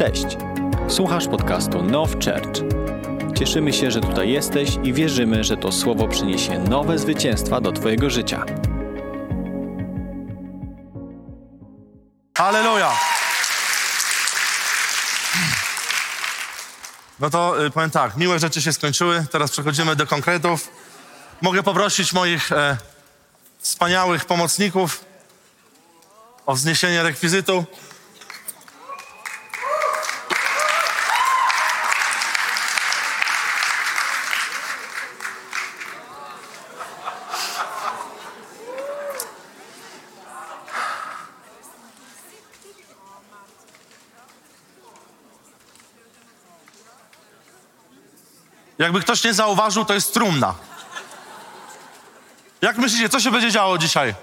Cześć! Słuchasz podcastu Now Church. Cieszymy się, że tutaj jesteś i wierzymy, że to słowo przyniesie nowe zwycięstwa do Twojego życia. Halleluja! No to y, powiem tak, miłe rzeczy się skończyły, teraz przechodzimy do konkretów. Mogę poprosić moich e, wspaniałych pomocników o wzniesienie rekwizytu. Jakby ktoś nie zauważył, to jest trumna. Jak myślicie, co się będzie działo dzisiaj?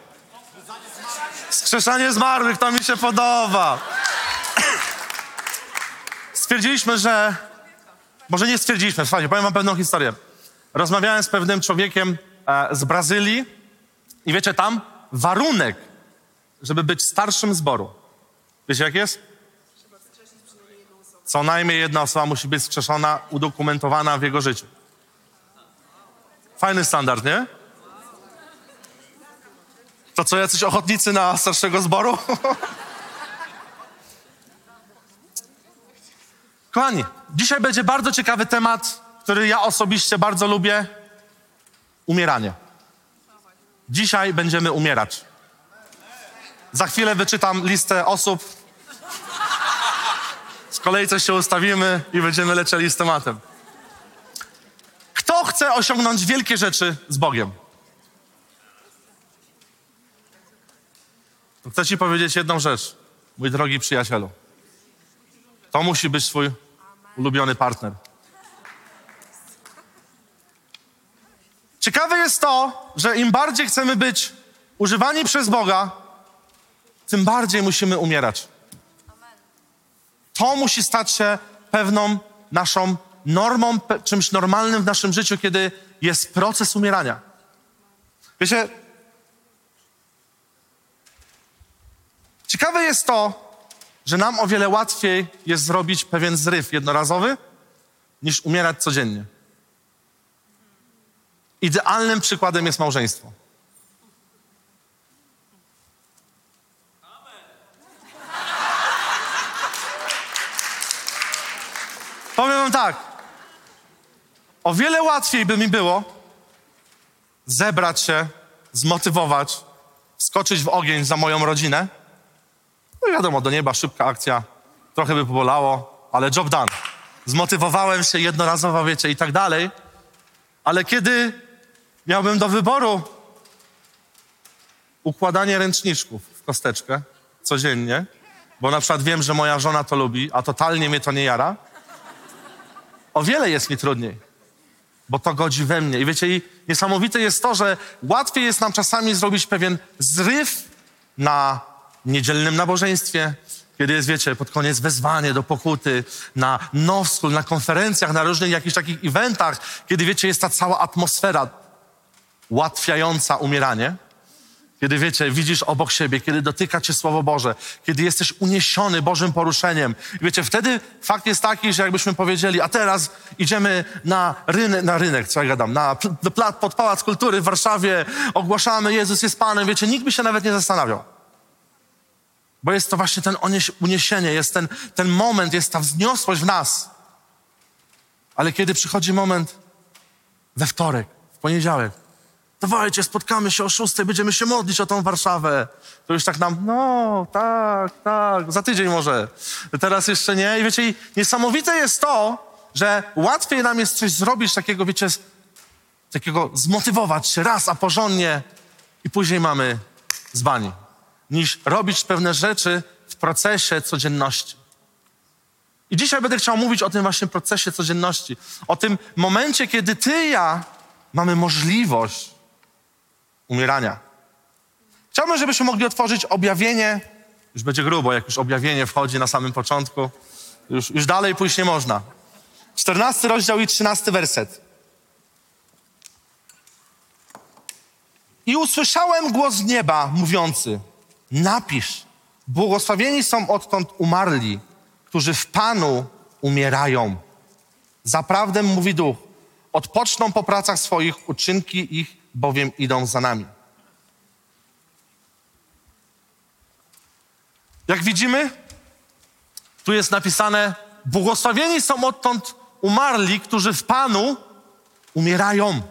Skrzeszanie zmarłych, to mi się podoba. Stwierdziliśmy, że... Może nie stwierdziliśmy, słuchajcie, powiem wam pewną historię. Rozmawiałem z pewnym człowiekiem e, z Brazylii i wiecie, tam warunek, żeby być starszym zboru. Wiecie, jak jest? Co najmniej jedna osoba musi być skrzeszona, udokumentowana w jego życiu. Fajny standard, nie? To co, jacyś ochotnicy na starszego zboru? Kochani, dzisiaj będzie bardzo ciekawy temat, który ja osobiście bardzo lubię. Umieranie. Dzisiaj będziemy umierać. Za chwilę wyczytam listę osób, w kolejce się ustawimy i będziemy lecieli z tematem. Kto chce osiągnąć wielkie rzeczy z Bogiem? Chcę ci powiedzieć jedną rzecz, mój drogi przyjacielu. To musi być twój ulubiony partner. Ciekawe jest to, że im bardziej chcemy być używani przez Boga, tym bardziej musimy umierać. To musi stać się pewną naszą normą, czymś normalnym w naszym życiu, kiedy jest proces umierania. Wiecie, ciekawe jest to, że nam o wiele łatwiej jest zrobić pewien zryw jednorazowy, niż umierać codziennie. Idealnym przykładem jest małżeństwo. Powiem tak. O wiele łatwiej by mi było zebrać się, zmotywować, wskoczyć w ogień za moją rodzinę. No wiadomo, do nieba szybka akcja, trochę by pobolało, ale job done. Zmotywowałem się jednorazowo, wiecie, i tak dalej. Ale kiedy miałbym do wyboru układanie ręczniczków w kosteczkę codziennie, bo na przykład wiem, że moja żona to lubi, a totalnie mnie to nie jara, o wiele jest mi trudniej, bo to godzi we mnie. I wiecie, i niesamowite jest to, że łatwiej jest nam czasami zrobić pewien zryw na niedzielnym nabożeństwie, kiedy jest, wiecie, pod koniec wezwanie do pokuty, na nowskul, na konferencjach, na różnych jakichś takich eventach, kiedy, wiecie, jest ta cała atmosfera ułatwiająca umieranie. Kiedy wiecie, widzisz obok siebie, kiedy dotyka cię Słowo Boże, kiedy jesteś uniesiony Bożym poruszeniem. I wiecie, wtedy fakt jest taki, że jakbyśmy powiedzieli, a teraz idziemy na rynek, na rynek, co ja gadam, na pl- pod Pałac Kultury w Warszawie, ogłaszamy, Jezus jest Panem, wiecie, nikt by się nawet nie zastanawiał. Bo jest to właśnie ten uniesienie, jest ten, ten moment, jest ta wzniosłość w nas. Ale kiedy przychodzi moment we wtorek, w poniedziałek, Dawajcie, spotkamy się o szóstej, będziemy się modlić o tą Warszawę. To już tak nam, no, tak, tak, za tydzień może. Teraz jeszcze nie. I wiecie, niesamowite jest to, że łatwiej nam jest coś zrobić takiego, wiecie, takiego zmotywować się raz, a porządnie i później mamy zbani, niż robić pewne rzeczy w procesie codzienności. I dzisiaj będę chciał mówić o tym właśnie procesie codzienności. O tym momencie, kiedy ty i ja mamy możliwość umierania. Chciałbym, żebyśmy mogli otworzyć objawienie. Już będzie grubo, jak już objawienie wchodzi na samym początku. Już, już dalej pójść nie można. 14 rozdział i 13 werset. I usłyszałem głos z nieba mówiący: Napisz, błogosławieni są odtąd umarli, którzy w Panu umierają. Zaprawdę, mówi Duch, odpoczną po pracach swoich, uczynki ich bowiem idą za nami. Jak widzimy, tu jest napisane: Błogosławieni są odtąd umarli, którzy w Panu umierają.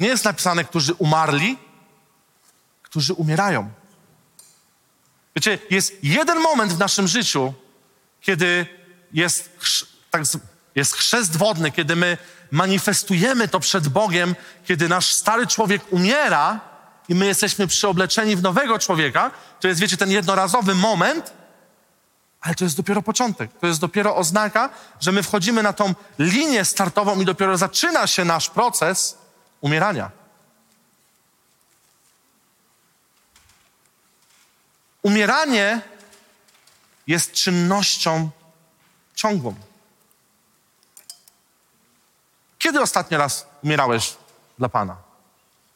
Nie jest napisane, którzy umarli, którzy umierają. Wiecie, jest jeden moment w naszym życiu, kiedy jest, chrz- tak, jest chrzest wodny, kiedy my manifestujemy to przed Bogiem, kiedy nasz stary człowiek umiera i my jesteśmy przeobleczeni w nowego człowieka. To jest, wiecie, ten jednorazowy moment, ale to jest dopiero początek. To jest dopiero oznaka, że my wchodzimy na tą linię startową i dopiero zaczyna się nasz proces umierania. Umieranie jest czynnością ciągłą. Kiedy ostatni raz umierałeś dla Pana?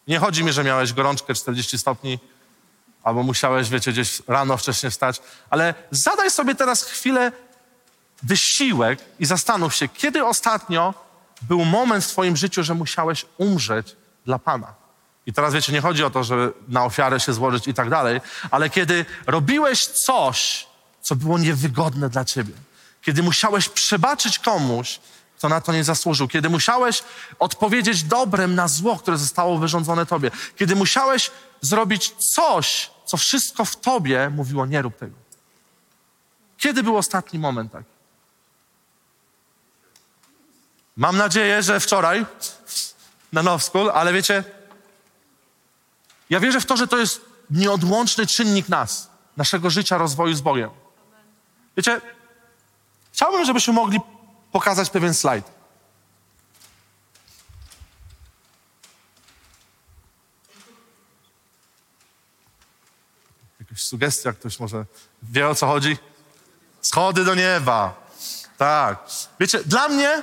Nie chodzi mi, że miałeś gorączkę 40 stopni, albo musiałeś, wiecie, gdzieś rano wcześniej wstać, ale zadaj sobie teraz chwilę wysiłek i zastanów się, kiedy ostatnio był moment w Twoim życiu, że musiałeś umrzeć dla Pana. I teraz wiecie, nie chodzi o to, żeby na ofiarę się złożyć i tak dalej, ale kiedy robiłeś coś, co było niewygodne dla Ciebie, kiedy musiałeś przebaczyć komuś, kto na to nie zasłużył, kiedy musiałeś odpowiedzieć dobrem na zło, które zostało wyrządzone Tobie, kiedy musiałeś zrobić coś, co wszystko w Tobie mówiło, nie rób tego. Kiedy był ostatni moment taki? Mam nadzieję, że wczoraj na Now School, ale wiecie, ja wierzę w to, że to jest nieodłączny czynnik nas, naszego życia, rozwoju z Bogiem. Wiecie, chciałbym, żebyśmy mogli pokazać pewien slajd. Jakaś sugestia, ktoś może wie o co chodzi? Schody do nieba. Tak. Wiecie, dla mnie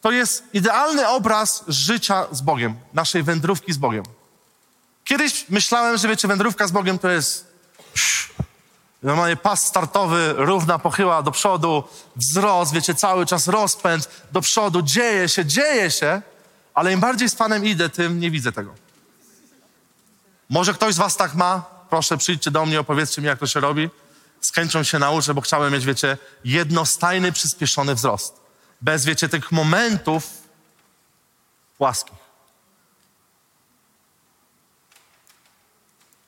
to jest idealny obraz życia z Bogiem, naszej wędrówki z Bogiem. Kiedyś myślałem, że wiecie, wędrówka z Bogiem to jest normalnie pas startowy, równa pochyła do przodu, wzrost, wiecie, cały czas rozpęd do przodu, dzieje się, dzieje się, ale im bardziej z Panem idę, tym nie widzę tego. Może ktoś z was tak ma? Proszę, przyjdźcie do mnie, opowiedzcie mi, jak to się robi. Z chęcią się nauczę, bo chciałem mieć, wiecie, jednostajny, przyspieszony wzrost. Bez, wiecie, tych momentów płaskich.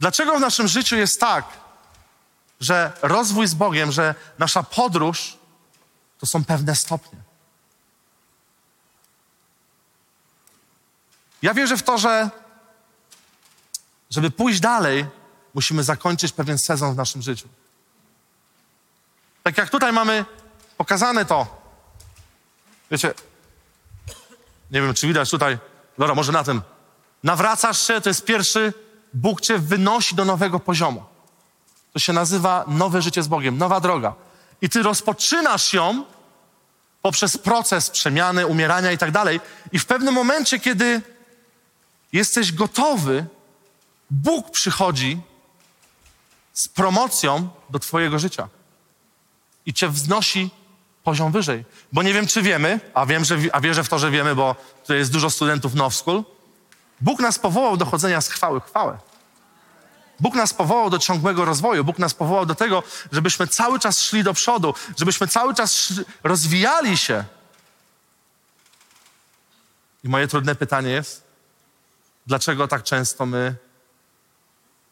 Dlaczego w naszym życiu jest tak, że rozwój z Bogiem, że nasza podróż to są pewne stopnie? Ja wierzę w to, że żeby pójść dalej, musimy zakończyć pewien sezon w naszym życiu. Tak jak tutaj mamy pokazane to. Wiecie, nie wiem, czy widać tutaj. Dobra, może na tym. Nawracasz się, to jest pierwszy, Bóg cię wynosi do nowego poziomu. To się nazywa nowe życie z Bogiem, nowa droga. I ty rozpoczynasz ją poprzez proces przemiany, umierania i tak dalej. I w pewnym momencie, kiedy jesteś gotowy, Bóg przychodzi z promocją do Twojego życia i Cię wznosi poziom wyżej. Bo nie wiem, czy wiemy, a, wiem, że, a wierzę w to, że wiemy, bo tutaj jest dużo studentów Now School. Bóg nas powołał do chodzenia z chwały chwałę. Bóg nas powołał do ciągłego rozwoju. Bóg nas powołał do tego, żebyśmy cały czas szli do przodu, żebyśmy cały czas rozwijali się. I moje trudne pytanie jest, dlaczego tak często my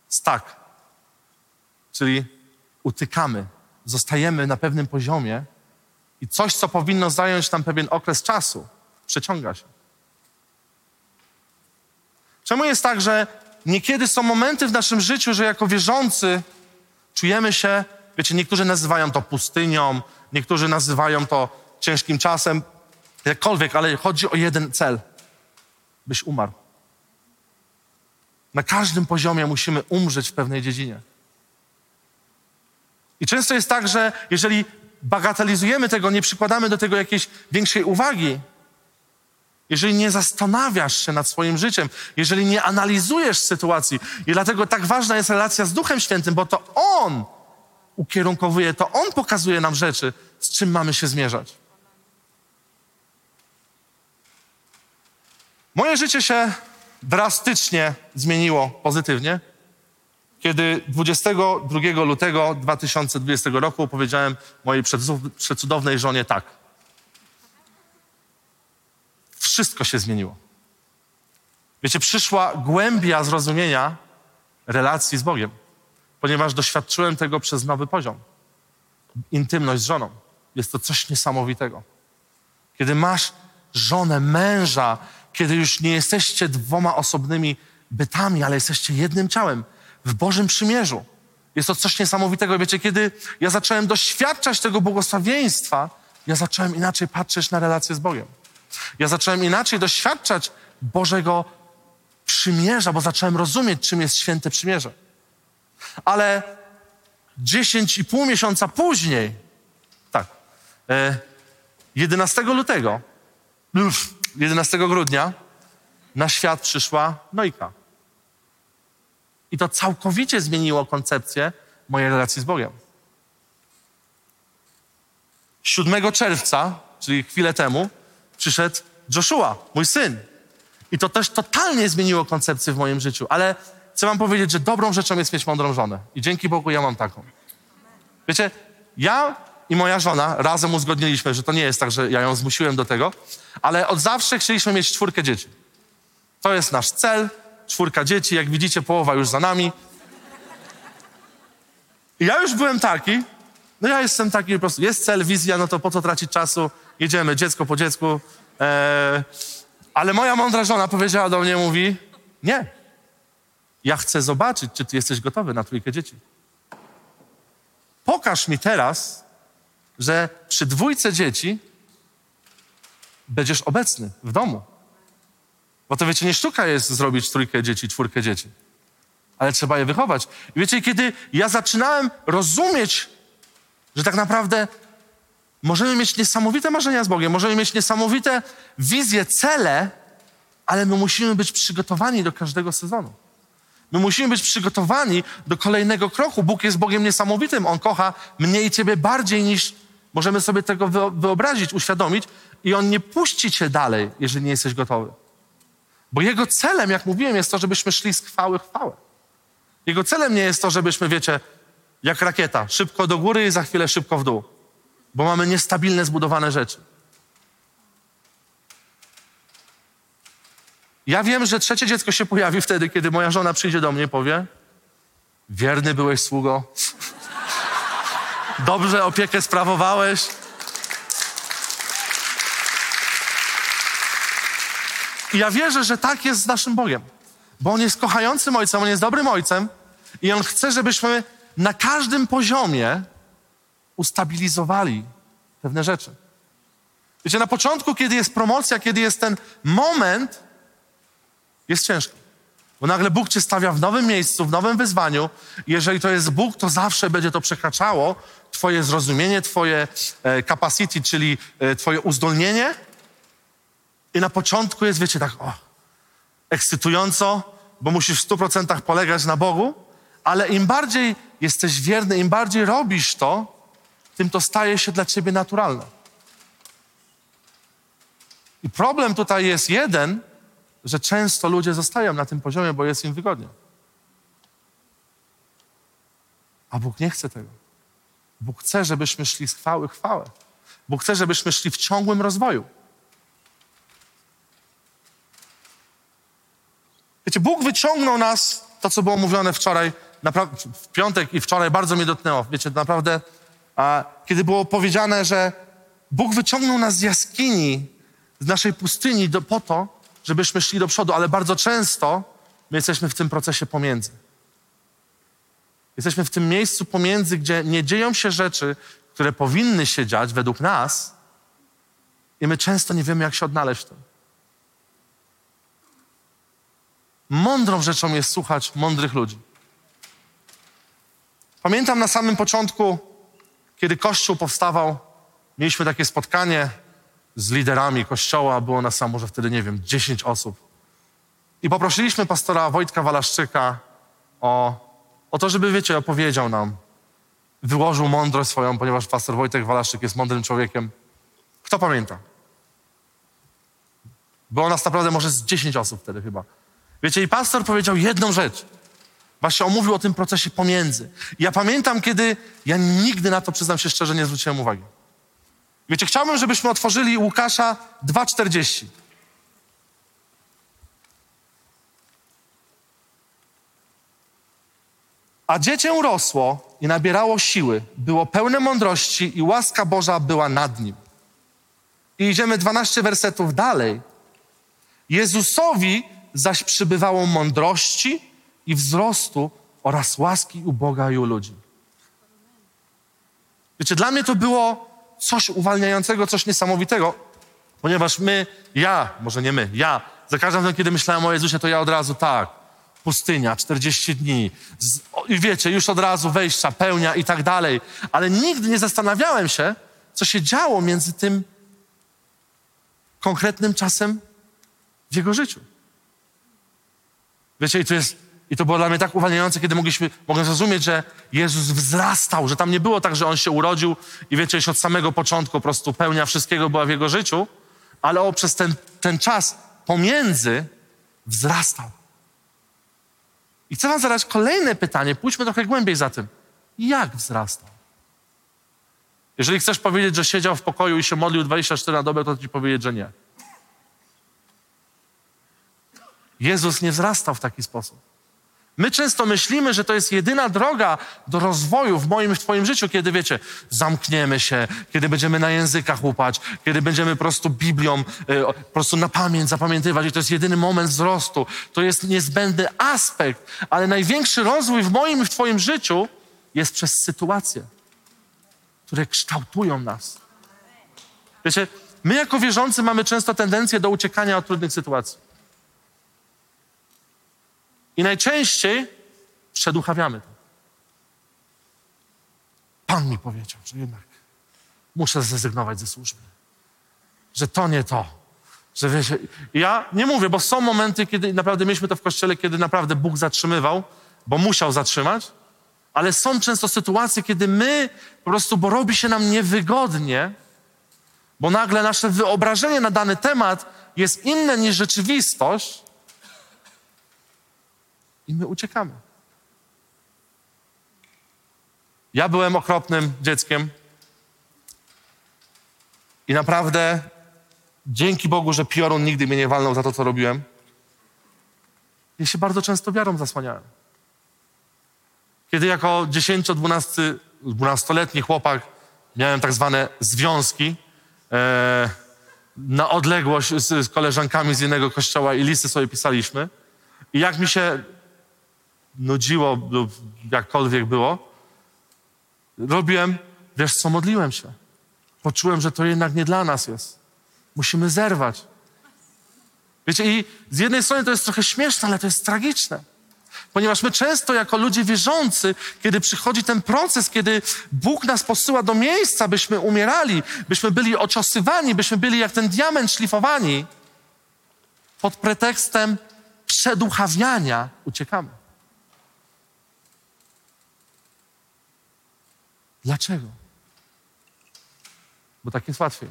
stak, czyli utykamy, zostajemy na pewnym poziomie i coś, co powinno zająć nam pewien okres czasu, przeciąga się. Czemu jest tak, że niekiedy są momenty w naszym życiu, że jako wierzący czujemy się, wiecie, niektórzy nazywają to pustynią, niektórzy nazywają to ciężkim czasem, jakkolwiek, ale chodzi o jeden cel, byś umarł. Na każdym poziomie musimy umrzeć w pewnej dziedzinie. I często jest tak, że jeżeli bagatelizujemy tego, nie przykładamy do tego jakiejś większej uwagi, jeżeli nie zastanawiasz się nad swoim życiem, jeżeli nie analizujesz sytuacji, i dlatego tak ważna jest relacja z Duchem Świętym, bo to On ukierunkowuje, to On pokazuje nam rzeczy, z czym mamy się zmierzać. Moje życie się drastycznie zmieniło pozytywnie, kiedy 22 lutego 2020 roku powiedziałem mojej przecud- przecudownej żonie tak. Wszystko się zmieniło. Wiecie, przyszła głębia zrozumienia relacji z Bogiem, ponieważ doświadczyłem tego przez nowy poziom. Intymność z żoną. Jest to coś niesamowitego. Kiedy masz żonę, męża, kiedy już nie jesteście dwoma osobnymi bytami, ale jesteście jednym ciałem w Bożym przymierzu. Jest to coś niesamowitego. Wiecie, kiedy ja zacząłem doświadczać tego błogosławieństwa, ja zacząłem inaczej patrzeć na relacje z Bogiem. Ja zacząłem inaczej doświadczać Bożego przymierza, bo zacząłem rozumieć, czym jest święte przymierze. Ale 10 i pół miesiąca później, tak, e, 11 lutego, uf, 11 grudnia na świat przyszła Nojka. I to całkowicie zmieniło koncepcję mojej relacji z Bogiem. 7 czerwca, czyli chwilę temu, przyszedł Joshua, mój syn. I to też totalnie zmieniło koncepcję w moim życiu. Ale chcę wam powiedzieć, że dobrą rzeczą jest mieć mądrą żonę. I dzięki Bogu ja mam taką. Wiecie, ja i moja żona razem uzgodniliśmy, że to nie jest tak, że ja ją zmusiłem do tego, ale od zawsze chcieliśmy mieć czwórkę dzieci. To jest nasz cel, czwórka dzieci. Jak widzicie, połowa już za nami. I ja już byłem taki, no ja jestem taki po prostu, jest cel, wizja, no to po co tracić czasu, jedziemy dziecko po dziecku. Eee, ale moja mądra żona powiedziała do mnie, mówi, nie, ja chcę zobaczyć, czy ty jesteś gotowy na trójkę dzieci. Pokaż mi teraz, że przy dwójce dzieci będziesz obecny w domu. Bo to wiecie, nie sztuka jest zrobić trójkę dzieci, czwórkę dzieci. Ale trzeba je wychować. I wiecie, kiedy ja zaczynałem rozumieć, że tak naprawdę możemy mieć niesamowite marzenia z Bogiem, możemy mieć niesamowite wizje, cele, ale my musimy być przygotowani do każdego sezonu. My musimy być przygotowani do kolejnego kroku. Bóg jest Bogiem niesamowitym. On kocha mnie i ciebie bardziej niż możemy sobie tego wyo- wyobrazić, uświadomić i On nie puści cię dalej, jeżeli nie jesteś gotowy. Bo Jego celem, jak mówiłem, jest to, żebyśmy szli z chwały chwałę. Jego celem nie jest to, żebyśmy, wiecie, jak rakieta, szybko do góry i za chwilę szybko w dół. Bo mamy niestabilne, zbudowane rzeczy. Ja wiem, że trzecie dziecko się pojawi wtedy, kiedy moja żona przyjdzie do mnie i powie: Wierny byłeś sługo. Dobrze opiekę sprawowałeś. I ja wierzę, że tak jest z naszym Bogiem. Bo On jest kochającym ojcem, On jest dobrym ojcem i On chce, żebyśmy na każdym poziomie ustabilizowali pewne rzeczy. Wiecie, na początku, kiedy jest promocja, kiedy jest ten moment, jest ciężko. Bo nagle Bóg cię stawia w nowym miejscu, w nowym wyzwaniu. Jeżeli to jest Bóg, to zawsze będzie to przekraczało Twoje zrozumienie, Twoje e, capacity, czyli e, Twoje uzdolnienie. I na początku jest, wiecie, tak o, ekscytująco, bo musisz w 100% polegać na Bogu, ale im bardziej jesteś wierny, im bardziej robisz to, tym to staje się dla ciebie naturalne. I problem tutaj jest jeden, że często ludzie zostają na tym poziomie, bo jest im wygodnie. A Bóg nie chce tego. Bóg chce, żebyśmy szli z chwały chwałę. Bóg chce, żebyśmy szli w ciągłym rozwoju. Wiecie, Bóg wyciągnął nas, to co było mówione wczoraj, napra- w piątek i wczoraj bardzo mnie dotknęło. Wiecie, naprawdę, a, kiedy było powiedziane, że Bóg wyciągnął nas z jaskini, z naszej pustyni do, po to, żebyśmy szli do przodu, ale bardzo często my jesteśmy w tym procesie pomiędzy. Jesteśmy w tym miejscu pomiędzy, gdzie nie dzieją się rzeczy, które powinny się dziać według nas, i my często nie wiemy, jak się odnaleźć w tym. Mądrą rzeczą jest słuchać mądrych ludzi. Pamiętam na samym początku, kiedy Kościół powstawał, mieliśmy takie spotkanie z liderami Kościoła, było nas tam może wtedy, nie wiem, 10 osób. I poprosiliśmy pastora Wojtka Walaszczyka o, o to, żeby, wiecie, opowiedział nam wyłożył mądrość swoją, ponieważ pastor Wojtek Walaszczyk jest mądrym człowiekiem. Kto pamięta? Było nas naprawdę może z 10 osób wtedy chyba. Wiecie, i pastor powiedział jedną rzecz. Właśnie omówił o tym procesie pomiędzy. I ja pamiętam, kiedy ja nigdy na to, przyznam się szczerze, nie zwróciłem uwagi. Wiecie, chciałbym, żebyśmy otworzyli Łukasza 2,40. A dziecię rosło i nabierało siły, było pełne mądrości i łaska Boża była nad nim. I idziemy 12 wersetów dalej. Jezusowi zaś przybywało mądrości i wzrostu oraz łaski u Boga i u ludzi. Wiecie, dla mnie to było coś uwalniającego, coś niesamowitego, ponieważ my, ja, może nie my, ja, za każdym razem, kiedy myślałem o Jezusie, to ja od razu tak, pustynia, 40 dni, z, i wiecie, już od razu wejścia, pełnia i tak dalej, ale nigdy nie zastanawiałem się, co się działo między tym konkretnym czasem w jego życiu. Wiecie, i to, jest, i to było dla mnie tak uwalniające, kiedy mogliśmy, mogłem zrozumieć, że Jezus wzrastał, że tam nie było tak, że On się urodził i wiecie, już od samego początku po prostu pełnia wszystkiego była w Jego życiu, ale on przez ten, ten czas pomiędzy wzrastał. I chcę wam zadać kolejne pytanie, pójdźmy trochę głębiej za tym. Jak wzrastał? Jeżeli chcesz powiedzieć, że siedział w pokoju i się modlił 24 na dobę, to ci powiedzieć, że nie. Jezus nie wzrastał w taki sposób. My często myślimy, że to jest jedyna droga do rozwoju w moim, w twoim życiu, kiedy wiecie, zamkniemy się, kiedy będziemy na językach łupać, kiedy będziemy po prostu Biblią y, po prostu na pamięć zapamiętywać i to jest jedyny moment wzrostu. To jest niezbędny aspekt, ale największy rozwój w moim w twoim życiu jest przez sytuacje, które kształtują nas. Wiecie, my jako wierzący mamy często tendencję do uciekania od trudnych sytuacji. I najczęściej przeduchawiamy to. Pan mi powiedział, że jednak muszę zrezygnować ze służby. Że to nie to. Że wiecie, ja nie mówię, bo są momenty, kiedy naprawdę mieliśmy to w kościele, kiedy naprawdę Bóg zatrzymywał, bo musiał zatrzymać, ale są często sytuacje, kiedy my po prostu, bo robi się nam niewygodnie, bo nagle nasze wyobrażenie na dany temat jest inne niż rzeczywistość, i my uciekamy. Ja byłem okropnym dzieckiem i naprawdę dzięki Bogu, że piorun nigdy mnie nie walnął za to, co robiłem. Ja się bardzo często wiarą zasłaniałem. Kiedy jako 10-12-letni chłopak miałem tak zwane związki e, na odległość z, z koleżankami z innego kościoła i listy sobie pisaliśmy. I jak mi się nudziło lub jakkolwiek było, robiłem, wiesz co, modliłem się. Poczułem, że to jednak nie dla nas jest. Musimy zerwać. Wiecie, i z jednej strony to jest trochę śmieszne, ale to jest tragiczne. Ponieważ my często jako ludzie wierzący, kiedy przychodzi ten proces, kiedy Bóg nas posyła do miejsca, byśmy umierali, byśmy byli ociosywani, byśmy byli jak ten diament szlifowani, pod pretekstem przeduchawiania uciekamy. Dlaczego? Bo tak jest łatwiej.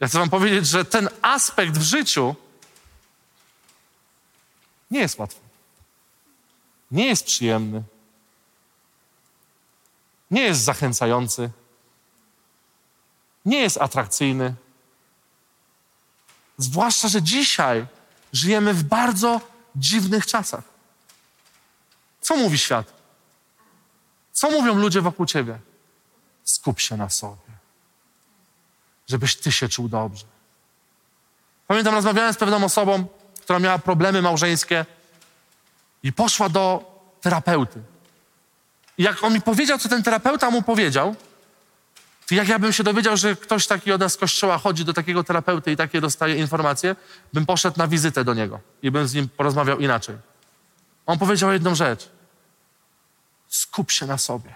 Ja chcę Wam powiedzieć, że ten aspekt w życiu nie jest łatwy. Nie jest przyjemny. Nie jest zachęcający. Nie jest atrakcyjny. Zwłaszcza, że dzisiaj żyjemy w bardzo dziwnych czasach. Co mówi świat? Co mówią ludzie wokół ciebie? Skup się na sobie, żebyś ty się czuł dobrze. Pamiętam, rozmawiałem z pewną osobą, która miała problemy małżeńskie i poszła do terapeuty. I jak on mi powiedział, co ten terapeuta mu powiedział, to jak ja bym się dowiedział, że ktoś taki od nas z kościoła chodzi do takiego terapeuty i takie dostaje informacje, bym poszedł na wizytę do niego i bym z nim porozmawiał inaczej. On powiedział jedną rzecz – skup się na sobie.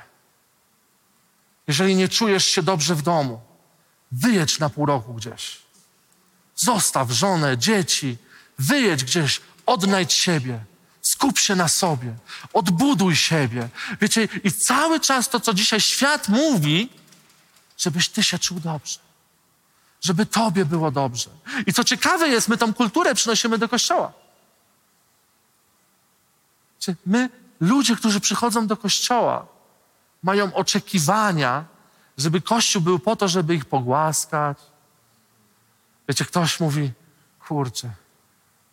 Jeżeli nie czujesz się dobrze w domu, wyjedź na pół roku gdzieś. Zostaw żonę, dzieci, wyjedź gdzieś, odnajdź siebie. Skup się na sobie, odbuduj siebie. Wiecie, i cały czas to, co dzisiaj świat mówi, żebyś ty się czuł dobrze. Żeby tobie było dobrze. I co ciekawe jest, my tą kulturę przynosimy do kościoła. My, ludzie, którzy przychodzą do kościoła, mają oczekiwania, żeby kościół był po to, żeby ich pogłaskać. Wiecie, ktoś mówi, kurczę,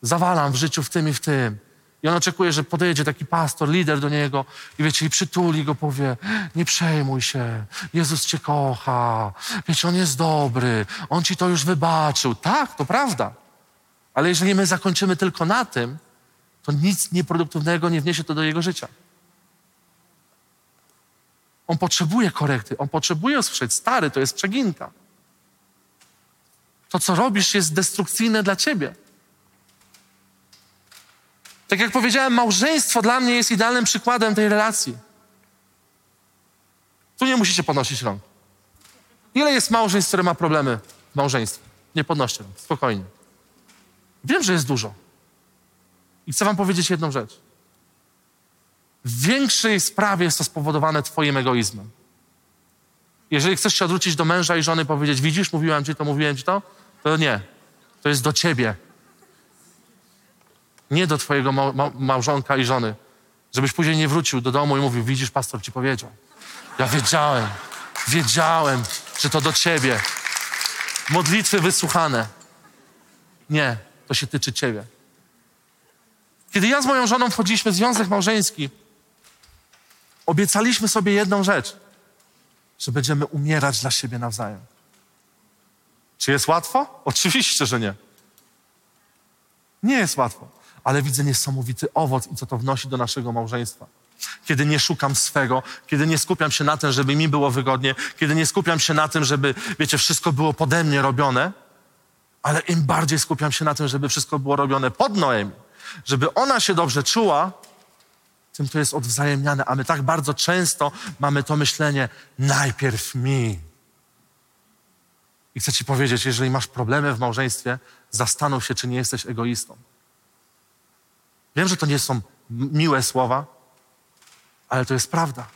zawalam w życiu w tym i w tym. I on oczekuje, że podejdzie taki pastor, lider do niego i wiecie, i przytuli go, powie, nie przejmuj się, Jezus cię kocha, wiecie, On jest dobry, On ci to już wybaczył. Tak, to prawda. Ale jeżeli my zakończymy tylko na tym, to nic nieproduktywnego nie wniesie to do jego życia. On potrzebuje korekty, on potrzebuje usłyszeć, stary, to jest przeginka. To, co robisz, jest destrukcyjne dla ciebie. Tak jak powiedziałem, małżeństwo dla mnie jest idealnym przykładem tej relacji. Tu nie musicie podnosić rąk. Ile jest małżeństw, które ma problemy w małżeństwie? Nie podnoście rąk, spokojnie. Wiem, że jest dużo. I chcę wam powiedzieć jedną rzecz. W większej sprawie jest to spowodowane twoim egoizmem. Jeżeli chcesz się odwrócić do męża i żony i powiedzieć, widzisz, mówiłem ci to, mówiłem ci to, to nie. To jest do ciebie. Nie do twojego mał, mał, małżonka i żony. Żebyś później nie wrócił do domu i mówił, widzisz, pastor ci powiedział. Ja wiedziałem, wiedziałem, że to do ciebie. Modlitwy wysłuchane. Nie, to się tyczy ciebie. Kiedy ja z moją żoną wchodziliśmy w związek małżeński, obiecaliśmy sobie jedną rzecz, że będziemy umierać dla siebie nawzajem. Czy jest łatwo? Oczywiście, że nie. Nie jest łatwo, ale widzę niesamowity owoc i co to wnosi do naszego małżeństwa. Kiedy nie szukam swego, kiedy nie skupiam się na tym, żeby mi było wygodnie, kiedy nie skupiam się na tym, żeby, wiecie, wszystko było pode mnie robione, ale im bardziej skupiam się na tym, żeby wszystko było robione pod Noemi, żeby ona się dobrze czuła, tym to jest odwzajemniane. A my tak bardzo często mamy to myślenie, najpierw mi. I chcę ci powiedzieć, jeżeli masz problemy w małżeństwie, zastanów się, czy nie jesteś egoistą. Wiem, że to nie są miłe słowa, ale to jest prawda.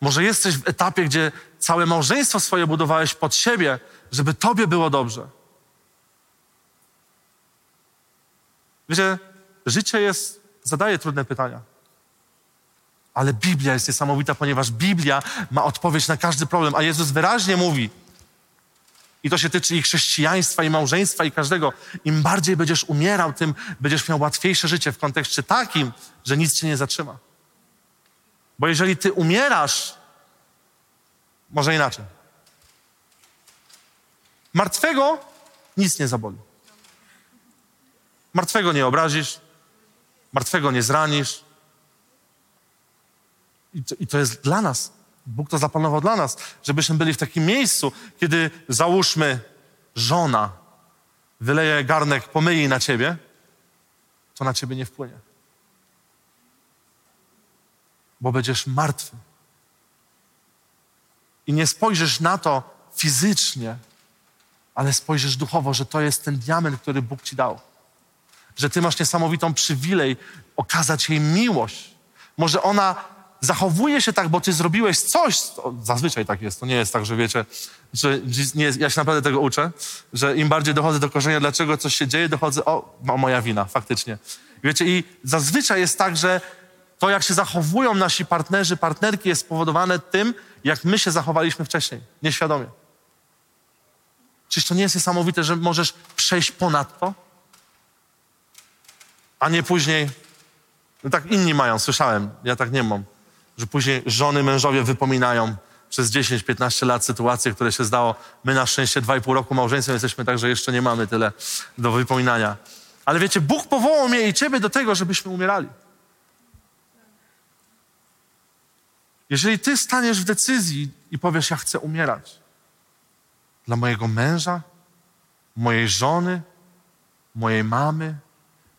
Może jesteś w etapie, gdzie całe małżeństwo swoje budowałeś pod siebie, żeby tobie było dobrze. Wiecie, życie jest, zadaje trudne pytania. Ale Biblia jest niesamowita, ponieważ Biblia ma odpowiedź na każdy problem, a Jezus wyraźnie mówi, i to się tyczy i chrześcijaństwa, i małżeństwa, i każdego. Im bardziej będziesz umierał, tym będziesz miał łatwiejsze życie w kontekście takim, że nic cię nie zatrzyma. Bo jeżeli ty umierasz, może inaczej. Martwego nic nie zaboli. Martwego nie obrazisz, martwego nie zranisz. I to, I to jest dla nas. Bóg to zaplanował dla nas, żebyśmy byli w takim miejscu, kiedy załóżmy żona wyleje garnek pomyji na ciebie, to na ciebie nie wpłynie. Bo będziesz martwy. I nie spojrzysz na to fizycznie, ale spojrzysz duchowo, że to jest ten diament, który Bóg ci dał. Że ty masz niesamowitą przywilej okazać jej miłość. Może ona zachowuje się tak, bo ty zrobiłeś coś, to zazwyczaj tak jest, to nie jest tak, że wiecie, że nie, ja się naprawdę tego uczę, że im bardziej dochodzę do korzenia, dlaczego coś się dzieje, dochodzę, o, moja wina, faktycznie. Wiecie, i zazwyczaj jest tak, że to, jak się zachowują nasi partnerzy, partnerki, jest spowodowane tym, jak my się zachowaliśmy wcześniej, nieświadomie. Czyż to nie jest niesamowite, że możesz przejść ponad to? A nie później, no tak inni mają, słyszałem, ja tak nie mam, że później żony, mężowie wypominają przez 10-15 lat sytuacje, które się zdało. My na szczęście 2,5 roku małżeństwem jesteśmy tak, że jeszcze nie mamy tyle do wypominania. Ale wiecie, Bóg powołał mnie i ciebie do tego, żebyśmy umierali. Jeżeli ty staniesz w decyzji i powiesz, ja chcę umierać dla mojego męża, mojej żony, mojej mamy,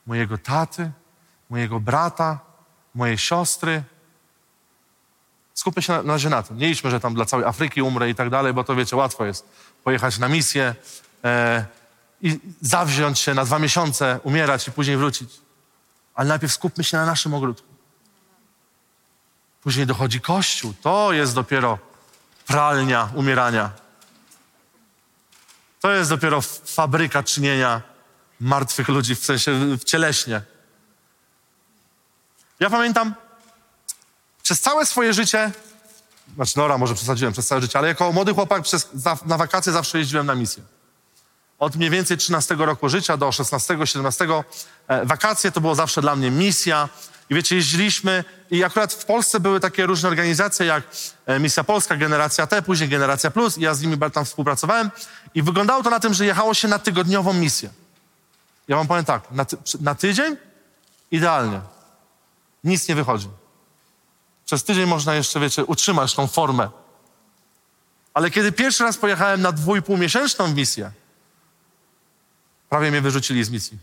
mojego taty, mojego brata, mojej siostry. Skupmy się na, na tym. Nie idźmy, że tam dla całej Afryki umrę i tak dalej, bo to wiecie, łatwo jest pojechać na misję e, i zawziąć się na dwa miesiące, umierać i później wrócić. Ale najpierw skupmy się na naszym ogródku. Później dochodzi Kościół. To jest dopiero pralnia umierania. To jest dopiero fabryka czynienia martwych ludzi, w sensie cieleśnie. Ja pamiętam przez całe swoje życie, znaczy Nora może przesadziłem przez całe życie, ale jako młody chłopak przez, na wakacje zawsze jeździłem na misję. Od mniej więcej 13 roku życia do 16, 17 e, wakacje to było zawsze dla mnie misja. I wiecie, jeździliśmy i akurat w Polsce były takie różne organizacje jak e, Misja Polska, Generacja T, później Generacja Plus i ja z nimi tam współpracowałem i wyglądało to na tym, że jechało się na tygodniową misję. Ja wam powiem tak, na, ty, na tydzień idealnie. Nic nie wychodzi. Przez tydzień można jeszcze, wiecie, utrzymać tą formę. Ale kiedy pierwszy raz pojechałem na dwójpółmiesięczną misję, prawie mnie wyrzucili z misji.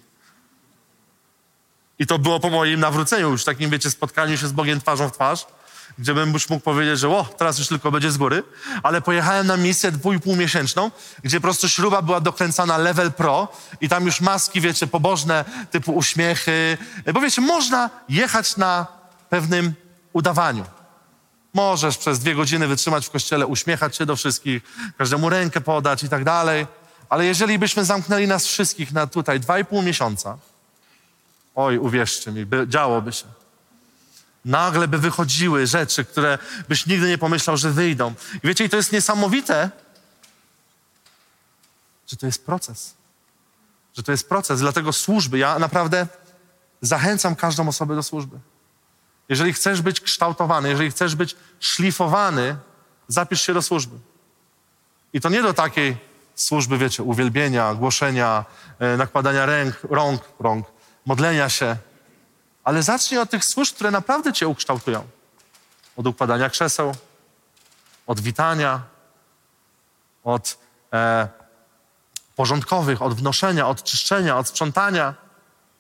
I to było po moim nawróceniu, już takim, wiecie, spotkaniu się z Bogiem twarzą w twarz, gdzie bym już mógł powiedzieć, że o, teraz już tylko będzie z góry. Ale pojechałem na misję dwójpółmiesięczną, gdzie po prostu śruba była dokręcana level pro i tam już maski, wiecie, pobożne, typu uśmiechy. Bo wiecie, można jechać na pewnym udawaniu. Możesz przez dwie godziny wytrzymać w kościele, uśmiechać się do wszystkich, każdemu rękę podać i tak dalej. Ale jeżeli byśmy zamknęli nas wszystkich na tutaj dwa i pół miesiąca, oj, uwierzcie mi, by, działoby się. Nagle by wychodziły rzeczy, które byś nigdy nie pomyślał, że wyjdą. I wiecie, i to jest niesamowite, że to jest proces. Że to jest proces. Dlatego służby, ja naprawdę zachęcam każdą osobę do służby. Jeżeli chcesz być kształtowany, jeżeli chcesz być szlifowany, zapisz się do służby. I to nie do takiej służby, wiecie, uwielbienia, głoszenia, e, nakładania ręk, rąk, rąk, modlenia się. Ale zacznij od tych służb, które naprawdę cię ukształtują. Od układania krzeseł, od witania, od e, porządkowych, od wnoszenia, od czyszczenia, od sprzątania.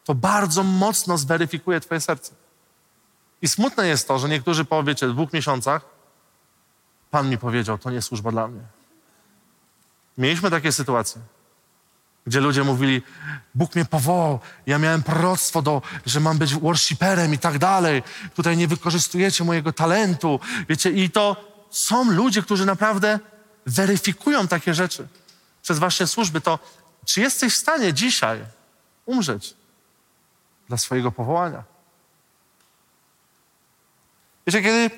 To bardzo mocno zweryfikuje twoje serce. I smutne jest to, że niektórzy po, wiecie, dwóch miesiącach Pan mi powiedział, to nie służba dla mnie. Mieliśmy takie sytuacje, gdzie ludzie mówili, Bóg mnie powołał, ja miałem proroctwo, do, że mam być worshiperem i tak dalej. Tutaj nie wykorzystujecie mojego talentu. Wiecie, i to są ludzie, którzy naprawdę weryfikują takie rzeczy przez wasze służby. To czy jesteś w stanie dzisiaj umrzeć dla swojego powołania? Wiecie, kiedy,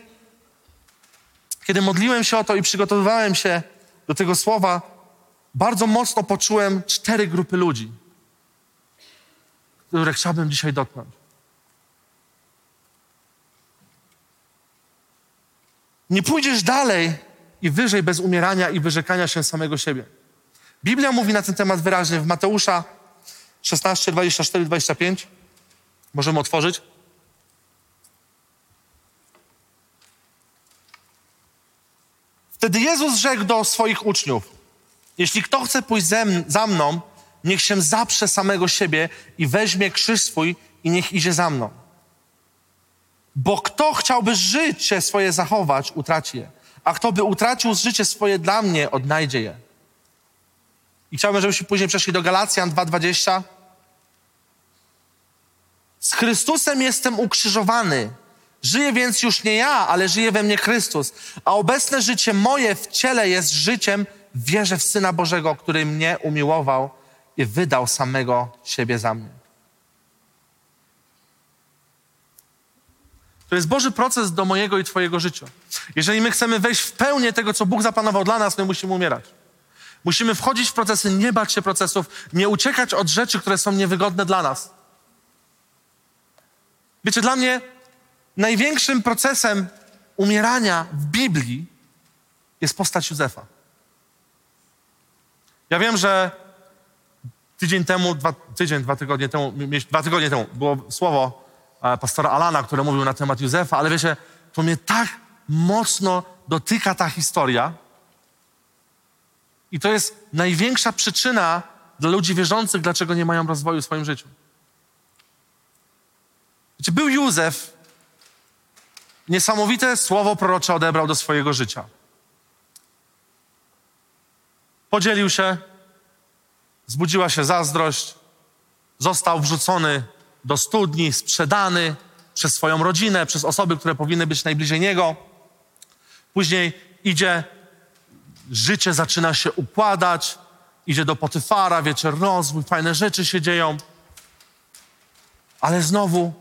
kiedy modliłem się o to i przygotowywałem się do tego słowa, bardzo mocno poczułem cztery grupy ludzi, które chciałbym dzisiaj dotknąć. Nie pójdziesz dalej i wyżej bez umierania i wyrzekania się samego siebie. Biblia mówi na ten temat wyraźnie w Mateusza 16, 24, 25. Możemy otworzyć. Wtedy Jezus rzekł do swoich uczniów: Jeśli kto chce pójść ze za mną, niech się zaprze samego siebie i weźmie krzyż swój i niech idzie za mną. Bo kto chciałby życie swoje zachować, utraci je. A kto by utracił życie swoje dla mnie, odnajdzie je. I chciałbym, żebyśmy później przeszli do Galacjan 2:20. Z Chrystusem jestem ukrzyżowany. Żyję więc już nie ja, ale żyje we mnie Chrystus. A obecne życie moje w ciele jest życiem w wierze w Syna Bożego, który mnie umiłował i wydał samego siebie za mnie. To jest Boży proces do mojego i Twojego życia. Jeżeli my chcemy wejść w pełnię tego, co Bóg zaplanował dla nas, my musimy umierać. Musimy wchodzić w procesy, nie bać się procesów, nie uciekać od rzeczy, które są niewygodne dla nas. Wiecie, dla mnie największym procesem umierania w Biblii jest postać Józefa. Ja wiem, że tydzień temu, dwa, tydzień, dwa tygodnie temu, dwa tygodnie temu było słowo e, pastora Alana, które mówił na temat Józefa, ale wiecie, to mnie tak mocno dotyka ta historia. I to jest największa przyczyna dla ludzi wierzących, dlaczego nie mają rozwoju w swoim życiu. Wiecie, był Józef, niesamowite słowo prorocze odebrał do swojego życia. Podzielił się Zbudziła się zazdrość, został wrzucony do studni, sprzedany przez swoją rodzinę, przez osoby, które powinny być najbliżej niego. Później idzie, życie zaczyna się układać, idzie do Potyfara, wiecie, rozwój, fajne rzeczy się dzieją. Ale znowu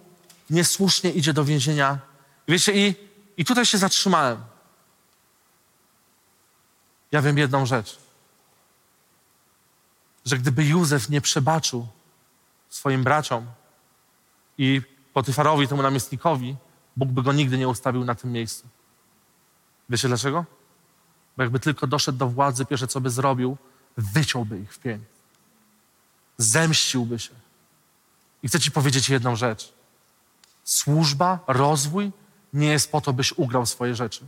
niesłusznie idzie do więzienia. Wiecie, i, i tutaj się zatrzymałem. Ja wiem jedną rzecz. Że gdyby Józef nie przebaczył swoim braciom i Potyfarowi, temu namiestnikowi, Bóg by go nigdy nie ustawił na tym miejscu. Wiecie dlaczego? Bo jakby tylko doszedł do władzy, pierwsze co by zrobił, wyciąłby ich w pień. Zemściłby się. I chcę ci powiedzieć jedną rzecz. Służba, rozwój nie jest po to, byś ugrał swoje rzeczy.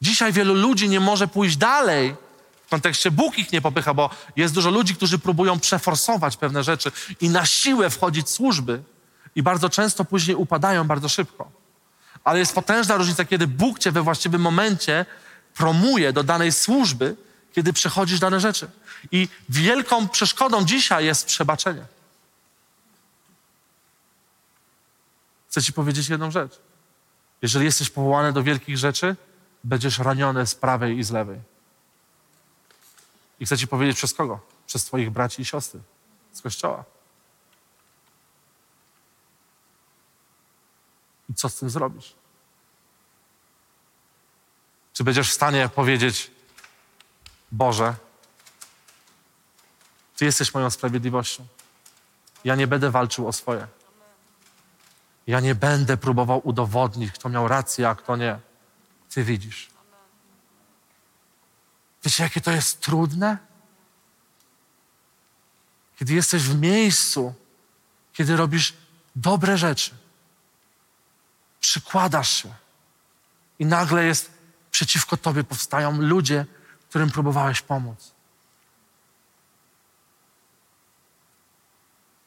Dzisiaj wielu ludzi nie może pójść dalej. W kontekście Bóg ich nie popycha, bo jest dużo ludzi, którzy próbują przeforsować pewne rzeczy i na siłę wchodzić w służby i bardzo często później upadają bardzo szybko. Ale jest potężna różnica, kiedy Bóg cię we właściwym momencie promuje do danej służby, kiedy przechodzisz dane rzeczy. I wielką przeszkodą dzisiaj jest przebaczenie. Chcę ci powiedzieć jedną rzecz. Jeżeli jesteś powołany do wielkich rzeczy, będziesz raniony z prawej i z lewej. I chcę ci powiedzieć przez kogo? Przez twoich braci i siostry z kościoła. I co z tym zrobisz? Czy będziesz w stanie powiedzieć, Boże, Ty jesteś moją sprawiedliwością. Ja nie będę walczył o swoje. Ja nie będę próbował udowodnić, kto miał rację, a kto nie. Ty widzisz. Wiecie, jakie to jest trudne? Kiedy jesteś w miejscu, kiedy robisz dobre rzeczy, przykładasz się i nagle jest przeciwko tobie powstają ludzie, którym próbowałeś pomóc.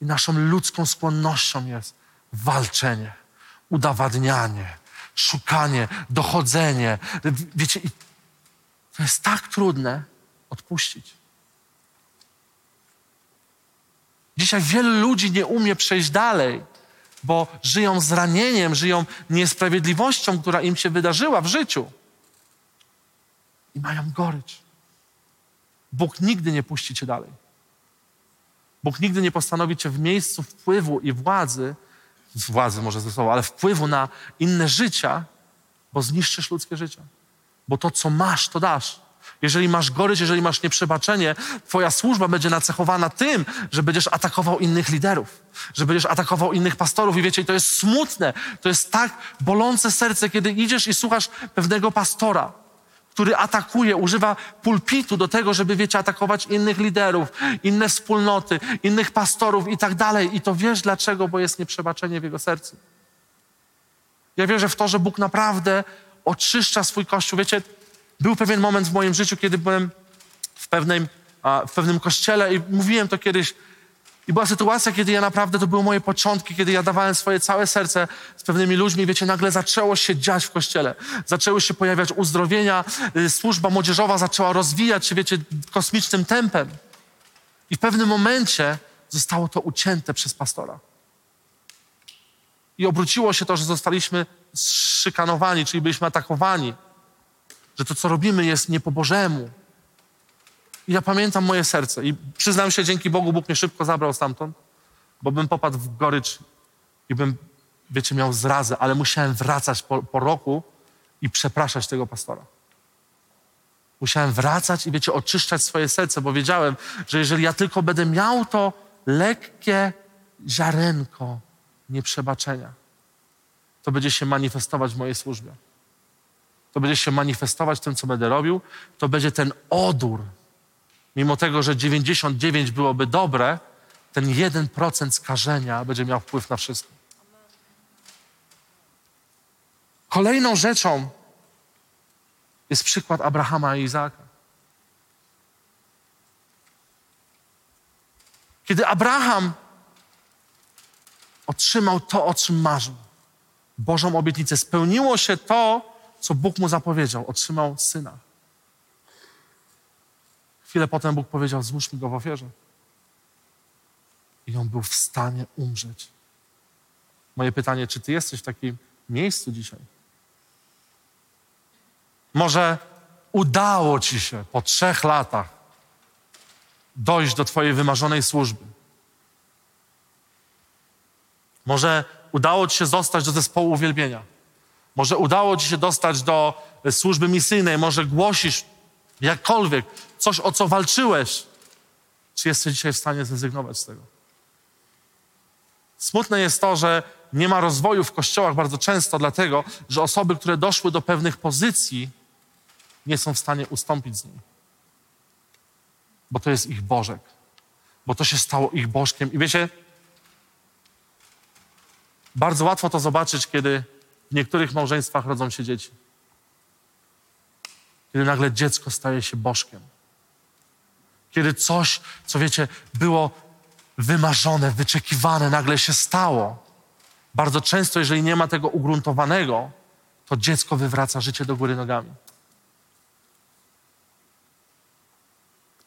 I naszą ludzką skłonnością jest walczenie, udowadnianie, szukanie, dochodzenie. Wiecie, i to jest tak trudne odpuścić. Dzisiaj wielu ludzi nie umie przejść dalej, bo żyją zranieniem, żyją niesprawiedliwością, która im się wydarzyła w życiu. I mają gorycz. Bóg nigdy nie puści cię dalej. Bóg nigdy nie postanowi cię w miejscu wpływu i władzy, władzy może ze sobą, ale wpływu na inne życia, bo zniszczysz ludzkie życie. Bo to, co masz, to dasz. Jeżeli masz gorycz, jeżeli masz nieprzebaczenie, twoja służba będzie nacechowana tym, że będziesz atakował innych liderów, że będziesz atakował innych pastorów i wiecie, to jest smutne, to jest tak bolące serce, kiedy idziesz i słuchasz pewnego pastora, który atakuje, używa pulpitu do tego, żeby, wiecie, atakować innych liderów, inne wspólnoty, innych pastorów i tak dalej. I to wiesz dlaczego, bo jest nieprzebaczenie w jego sercu. Ja wierzę w to, że Bóg naprawdę oczyszcza swój Kościół. Wiecie, był pewien moment w moim życiu, kiedy byłem w, pewnym, w pewnym kościele i mówiłem to kiedyś. I była sytuacja, kiedy ja naprawdę, to były moje początki, kiedy ja dawałem swoje całe serce z pewnymi ludźmi. Wiecie, nagle zaczęło się dziać w kościele. Zaczęły się pojawiać uzdrowienia, y, służba młodzieżowa zaczęła rozwijać się, wiecie, kosmicznym tempem. I w pewnym momencie zostało to ucięte przez pastora. I obróciło się to, że zostaliśmy szykanowani, czyli byliśmy atakowani że to, co robimy, jest nie po Bożemu. I ja pamiętam moje serce i przyznam się, dzięki Bogu Bóg mnie szybko zabrał stamtąd, bo bym popadł w gorycz i bym, wiecie, miał zrazę, ale musiałem wracać po, po roku i przepraszać tego pastora. Musiałem wracać i, wiecie, oczyszczać swoje serce, bo wiedziałem, że jeżeli ja tylko będę miał to lekkie ziarenko nieprzebaczenia, to będzie się manifestować w mojej służbie to będzie się manifestować w tym, co będę robił, to będzie ten odór. Mimo tego, że 99 byłoby dobre, ten 1% skażenia będzie miał wpływ na wszystko. Kolejną rzeczą jest przykład Abrahama i Izaaka. Kiedy Abraham otrzymał to, o czym marzył, Bożą obietnicę, spełniło się to, co Bóg mu zapowiedział. Otrzymał syna. Chwilę potem Bóg powiedział, złóż go w ofierze. I on był w stanie umrzeć. Moje pytanie, czy ty jesteś w takim miejscu dzisiaj? Może udało ci się po trzech latach dojść do twojej wymarzonej służby. Może udało ci się dostać do zespołu uwielbienia. Może udało ci się dostać do służby misyjnej. Może głosisz jakkolwiek coś, o co walczyłeś. Czy jesteś dzisiaj w stanie zrezygnować z tego? Smutne jest to, że nie ma rozwoju w kościołach bardzo często, dlatego że osoby, które doszły do pewnych pozycji, nie są w stanie ustąpić z niej. Bo to jest ich Bożek. Bo to się stało ich Bożkiem. I wiecie, bardzo łatwo to zobaczyć, kiedy w niektórych małżeństwach rodzą się dzieci. Kiedy nagle dziecko staje się Bożkiem. Kiedy coś, co wiecie, było wymarzone, wyczekiwane, nagle się stało. Bardzo często, jeżeli nie ma tego ugruntowanego, to dziecko wywraca życie do góry nogami.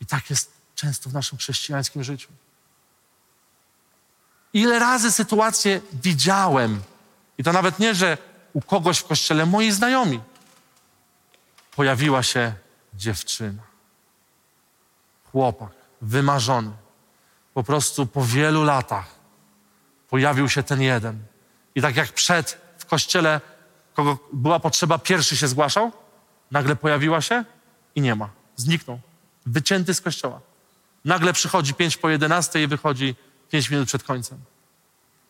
I tak jest często w naszym chrześcijańskim życiu. Ile razy sytuacje widziałem, i to nawet nie, że u kogoś w kościele, moi znajomi, pojawiła się dziewczyna, chłopak, wymarzony. Po prostu po wielu latach pojawił się ten jeden. I tak jak przed w kościele, kogo była potrzeba, pierwszy się zgłaszał, nagle pojawiła się i nie ma. Zniknął. Wycięty z kościoła. Nagle przychodzi pięć po jedenastej i wychodzi pięć minut przed końcem.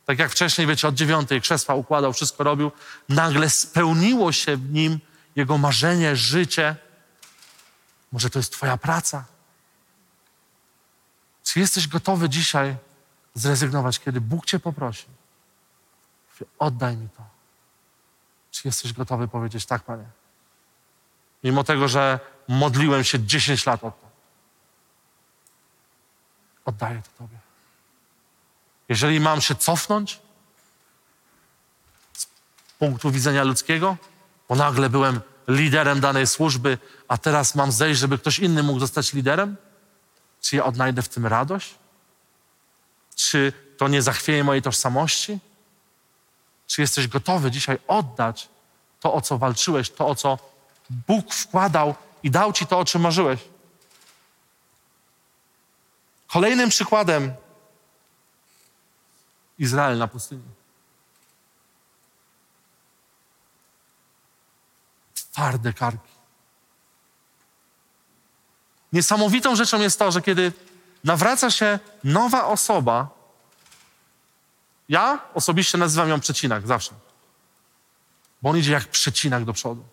Tak jak wcześniej, wiecie, od dziewiątej krzesła układał, wszystko robił. Nagle spełniło się w nim jego marzenie, życie. Może to jest twoja praca. Czy jesteś gotowy dzisiaj zrezygnować, kiedy Bóg cię poprosi? Oddaj mi to. Czy jesteś gotowy powiedzieć tak, Panie? Mimo tego, że modliłem się 10 lat o to. Oddaję to Tobie. Jeżeli mam się cofnąć z punktu widzenia ludzkiego, bo nagle byłem liderem danej służby, a teraz mam zejść, żeby ktoś inny mógł zostać liderem, czy ja odnajdę w tym radość? Czy to nie zachwieje mojej tożsamości? Czy jesteś gotowy dzisiaj oddać to, o co walczyłeś, to, o co Bóg wkładał i dał ci to, o czym marzyłeś? Kolejnym przykładem Izrael na pustyni. Twarde karki. Niesamowitą rzeczą jest to, że kiedy nawraca się nowa osoba, ja osobiście nazywam ją przecinak zawsze, bo on idzie jak przecinak do przodu.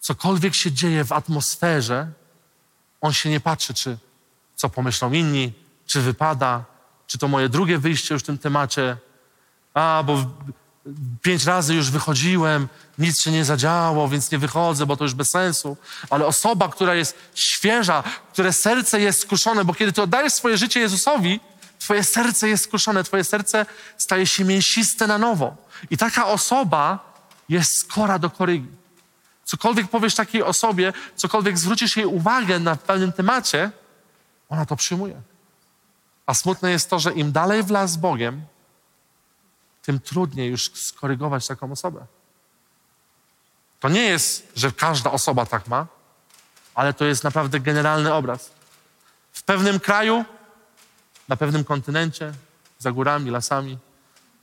Cokolwiek się dzieje w atmosferze, on się nie patrzy, czy co pomyślą inni, czy wypada, czy to moje drugie wyjście już w tym temacie. A, bo pięć razy już wychodziłem, nic się nie zadziało, więc nie wychodzę, bo to już bez sensu. Ale osoba, która jest świeża, które serce jest skuszone, bo kiedy ty oddajesz swoje życie Jezusowi, twoje serce jest skuszone, twoje serce staje się mięsiste na nowo. I taka osoba jest skora do korygi. Cokolwiek powiesz takiej osobie, cokolwiek zwrócisz jej uwagę na pewnym temacie, ona to przyjmuje. A smutne jest to, że im dalej w las z Bogiem, tym trudniej już skorygować taką osobę. To nie jest, że każda osoba tak ma, ale to jest naprawdę generalny obraz. W pewnym kraju, na pewnym kontynencie, za górami, lasami,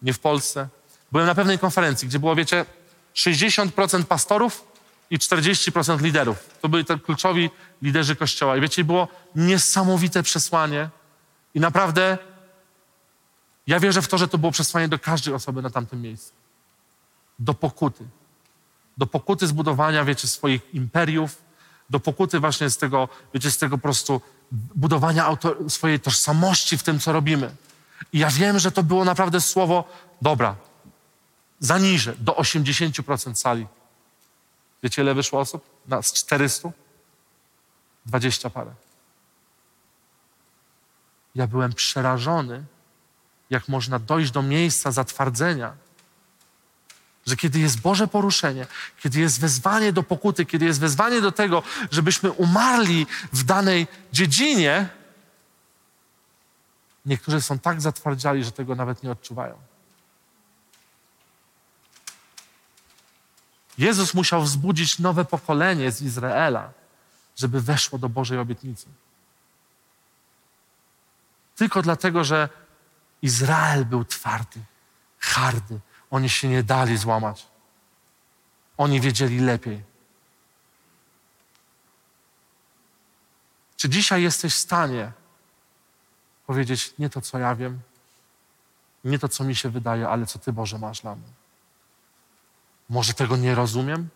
nie w Polsce, byłem na pewnej konferencji, gdzie było, wiecie, 60% pastorów i 40% liderów. To byli te kluczowi liderzy kościoła. I wiecie, było niesamowite przesłanie. I naprawdę ja wierzę w to, że to było przesłanie do każdej osoby na tamtym miejscu. Do pokuty. Do pokuty zbudowania, wiecie, swoich imperiów, do pokuty właśnie z tego, wiecie, z tego po prostu budowania auto, swojej tożsamości w tym, co robimy. I ja wiem, że to było naprawdę słowo, dobra, zaniżę do 80% sali. Wiecie, ile wyszło osób? Na, z 400? 20 parę. Ja byłem przerażony, jak można dojść do miejsca zatwardzenia że kiedy jest Boże poruszenie, kiedy jest wezwanie do pokuty, kiedy jest wezwanie do tego, żebyśmy umarli w danej dziedzinie, niektórzy są tak zatwardziali, że tego nawet nie odczuwają. Jezus musiał wzbudzić nowe pokolenie z Izraela, żeby weszło do Bożej obietnicy. Tylko dlatego, że Izrael był twardy, hardy. Oni się nie dali złamać. Oni wiedzieli lepiej. Czy dzisiaj jesteś w stanie powiedzieć nie to, co ja wiem, nie to, co mi się wydaje, ale co Ty, Boże, masz dla mnie? Może tego nie rozumiem?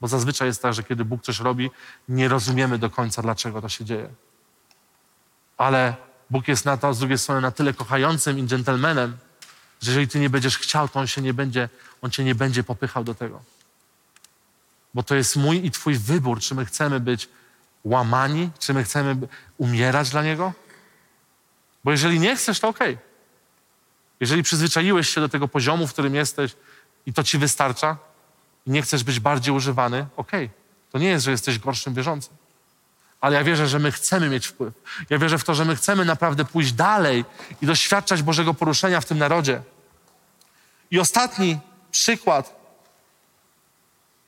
Bo zazwyczaj jest tak, że kiedy Bóg coś robi, nie rozumiemy do końca, dlaczego to się dzieje. Ale Bóg jest na to, z drugiej strony na tyle kochającym i dżentelmenem, że jeżeli ty nie będziesz chciał, to on się nie będzie, on cię nie będzie popychał do tego. Bo to jest mój i twój wybór, czy my chcemy być łamani, czy my chcemy umierać dla Niego. Bo jeżeli nie chcesz, to okej. Jeżeli przyzwyczaiłeś się do tego poziomu, w którym jesteś i to ci wystarcza i nie chcesz być bardziej używany, okej. To nie jest, że jesteś gorszym wierzącym. Ale ja wierzę, że my chcemy mieć wpływ. Ja wierzę w to, że my chcemy naprawdę pójść dalej i doświadczać Bożego poruszenia w tym narodzie. I ostatni przykład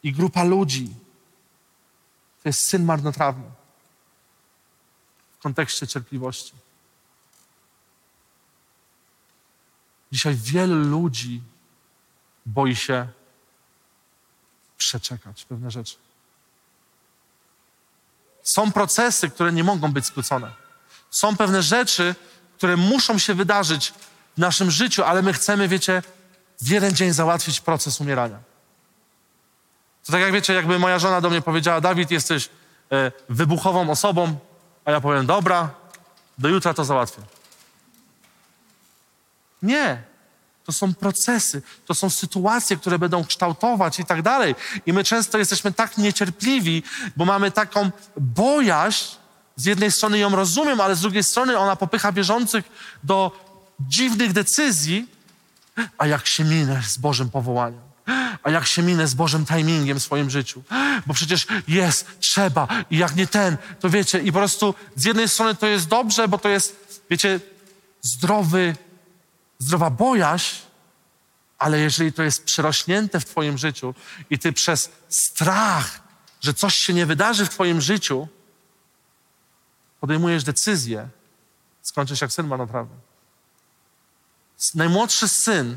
i grupa ludzi to jest syn marnotrawny w kontekście cierpliwości. Dzisiaj wielu ludzi boi się przeczekać pewne rzeczy. Są procesy, które nie mogą być skrócone. Są pewne rzeczy, które muszą się wydarzyć w naszym życiu, ale my chcemy, wiecie, w jeden dzień załatwić proces umierania. To tak jak wiecie, jakby moja żona do mnie powiedziała, Dawid, jesteś e, wybuchową osobą, a ja powiem, dobra, do jutra to załatwię. Nie. To są procesy, to są sytuacje, które będą kształtować i tak dalej. I my często jesteśmy tak niecierpliwi, bo mamy taką bojaźń. Z jednej strony ją rozumiem, ale z drugiej strony ona popycha wierzących do dziwnych decyzji. A jak się minę z Bożym powołaniem? A jak się minę z Bożym timingiem w swoim życiu? Bo przecież jest, trzeba i jak nie ten, to wiecie, i po prostu z jednej strony to jest dobrze, bo to jest, wiecie, zdrowy zdrowa bojaźń, ale jeżeli to jest przerośnięte w Twoim życiu i Ty przez strach, że coś się nie wydarzy w Twoim życiu, podejmujesz decyzję, skończysz jak syn marnotrawny. S- Najmłodszy syn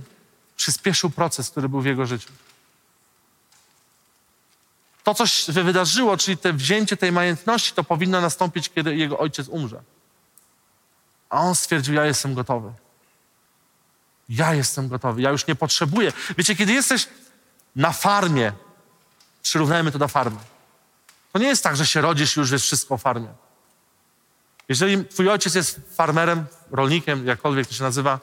przyspieszył proces, który był w jego życiu. To, co się wydarzyło, czyli te wzięcie tej majętności, to powinno nastąpić, kiedy jego ojciec umrze. A on stwierdził, ja jestem gotowy. Ja jestem gotowy, ja już nie potrzebuję. Wiecie, kiedy jesteś na farmie, przyrównajmy to do farmy, to nie jest tak, że się rodzisz i już wiesz wszystko o farmie. Jeżeli twój ojciec jest farmerem, rolnikiem, jakkolwiek to się nazywa,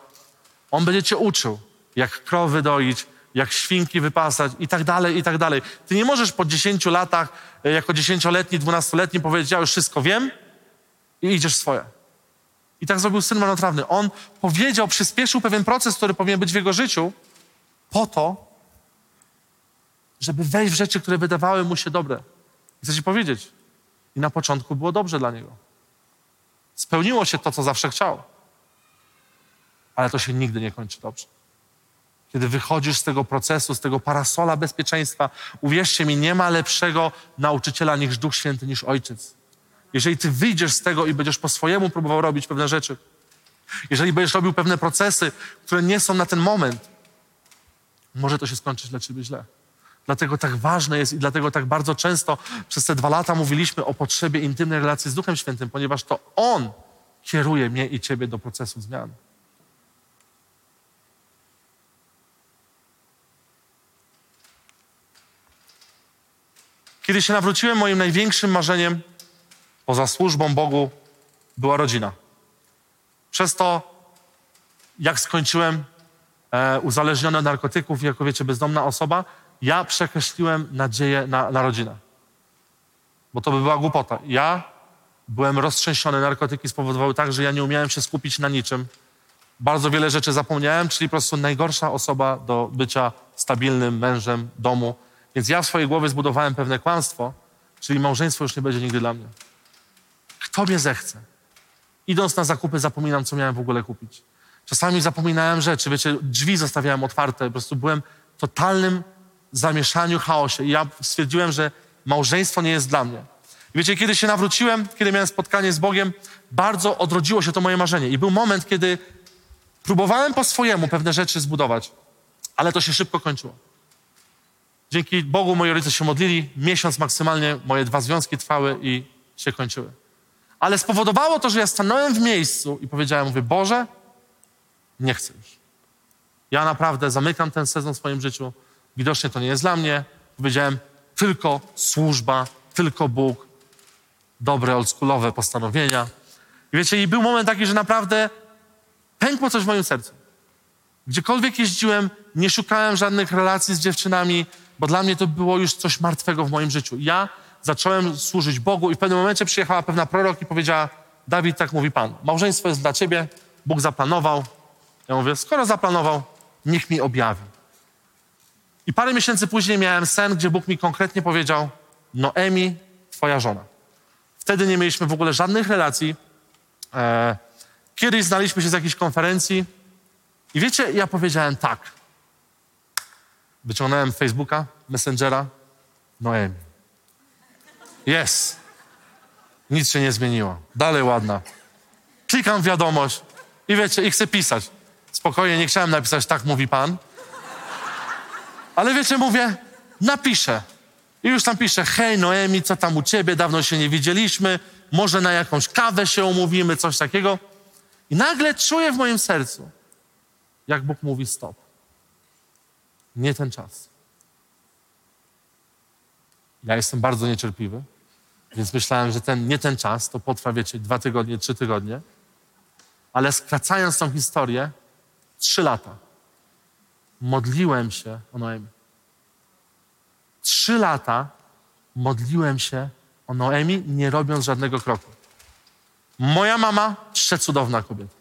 on będzie cię uczył, jak krowy doić, jak świnki wypasać i tak dalej, i tak dalej. Ty nie możesz po 10 latach, e, jako dziesięcioletni, dwunastoletni powiedzieć, ja już wszystko wiem i idziesz swoje. I tak zrobił syn marnotrawny. On powiedział, przyspieszył pewien proces, który powinien być w jego życiu, po to, żeby wejść w rzeczy, które wydawały mu się dobre. Chcę ci powiedzieć, i na początku było dobrze dla niego. Spełniło się to, co zawsze chciał. Ale to się nigdy nie kończy dobrze. Kiedy wychodzisz z tego procesu, z tego parasola bezpieczeństwa, uwierzcie mi, nie ma lepszego nauczyciela niż Duch Święty, niż Ojciec. Jeżeli ty wyjdziesz z tego i będziesz po swojemu próbował robić pewne rzeczy, jeżeli będziesz robił pewne procesy, które nie są na ten moment, może to się skończyć dla ciebie źle. Dlatego tak ważne jest i dlatego tak bardzo często przez te dwa lata mówiliśmy o potrzebie intymnej relacji z Duchem Świętym, ponieważ to On kieruje mnie i ciebie do procesu zmian. Kiedy się nawróciłem, moim największym marzeniem poza służbą Bogu była rodzina. Przez to, jak skończyłem e, uzależniony od narkotyków, jako wiecie, bezdomna osoba, ja przekreśliłem nadzieję na, na rodzinę. Bo to by była głupota. Ja byłem roztrzęsiony, narkotyki spowodowały tak, że ja nie umiałem się skupić na niczym. Bardzo wiele rzeczy zapomniałem, czyli po prostu najgorsza osoba do bycia stabilnym mężem domu. Więc ja w swojej głowie zbudowałem pewne kłamstwo, czyli małżeństwo już nie będzie nigdy dla mnie. Kto mnie zechce? Idąc na zakupy zapominam, co miałem w ogóle kupić. Czasami zapominałem rzeczy, wiecie, drzwi zostawiałem otwarte, po prostu byłem w totalnym zamieszaniu, chaosie. I ja stwierdziłem, że małżeństwo nie jest dla mnie. I wiecie, kiedy się nawróciłem, kiedy miałem spotkanie z Bogiem, bardzo odrodziło się to moje marzenie. I był moment, kiedy próbowałem po swojemu pewne rzeczy zbudować, ale to się szybko kończyło. Dzięki Bogu moi rodzice się modlili, miesiąc maksymalnie moje dwa związki trwały i się kończyły. Ale spowodowało to, że ja stanąłem w miejscu i powiedziałem, mówię, Boże, nie chcę już. Ja naprawdę zamykam ten sezon w swoim życiu. Widocznie to nie jest dla mnie. Powiedziałem, tylko służba, tylko Bóg, dobre, oldschoolowe postanowienia. I wiecie, i był moment taki, że naprawdę pękło coś w moim sercu. Gdziekolwiek jeździłem, nie szukałem żadnych relacji z dziewczynami, bo dla mnie to było już coś martwego w moim życiu. Ja zacząłem służyć Bogu i w pewnym momencie przyjechała pewna prorok i powiedziała, Dawid, tak mówi Pan, małżeństwo jest dla Ciebie, Bóg zaplanował. Ja mówię, skoro zaplanował, niech mi objawi. I parę miesięcy później miałem sen, gdzie Bóg mi konkretnie powiedział, Noemi, Twoja żona. Wtedy nie mieliśmy w ogóle żadnych relacji. E, kiedyś znaliśmy się z jakiejś konferencji i wiecie, ja powiedziałem tak. Wyciągnąłem Facebooka, Messengera, Noemi. Jest. Nic się nie zmieniło. Dalej ładna. Klikam wiadomość i wiecie, i chcę pisać. Spokojnie, nie chciałem napisać, tak mówi Pan. Ale wiecie, mówię, napiszę. I już tam piszę, hej Noemi, co tam u ciebie, dawno się nie widzieliśmy, może na jakąś kawę się umówimy, coś takiego. I nagle czuję w moim sercu, jak Bóg mówi stop. Nie ten czas. Ja jestem bardzo niecierpliwy, więc myślałem, że ten, nie ten czas, to potrwa, wiecie, dwa tygodnie, trzy tygodnie. Ale skracając tą historię, trzy lata modliłem się o Noemi. Trzy lata modliłem się o Noemi, nie robiąc żadnego kroku. Moja mama, przecudowna kobieta.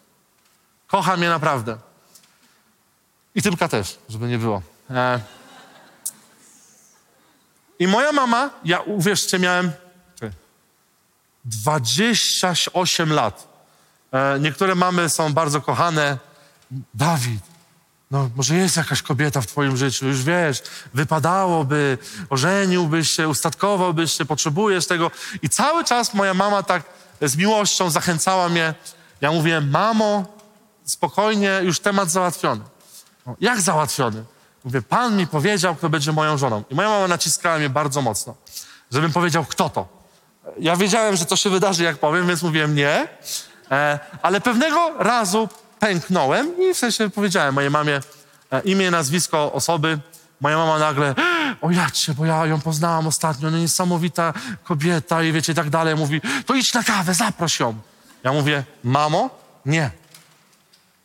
Kocha mnie naprawdę. I Tymka też, żeby nie było. E... I moja mama, ja uwierzcie, miałem 28 lat. E, niektóre mamy są bardzo kochane. Dawid, no może jest jakaś kobieta w twoim życiu, już wiesz, wypadałoby, ożeniłbyś się, ustatkowałbyś się, potrzebujesz tego. I cały czas moja mama tak z miłością zachęcała mnie. Ja mówiłem, mamo, spokojnie, już temat załatwiony. No, jak załatwiony? Mówię, pan mi powiedział, kto będzie moją żoną. I moja mama naciskała mnie bardzo mocno, żebym powiedział, kto to. Ja wiedziałem, że to się wydarzy, jak powiem, więc mówiłem nie. E, ale pewnego razu pęknąłem i w sensie powiedziałem mojej mamie e, imię, nazwisko osoby. Moja mama nagle, o jacie, bo ja ją poznałam ostatnio, no niesamowita kobieta i wiecie, i tak dalej. Mówi, to idź na kawę, zaproś ją. Ja mówię, mamo, nie.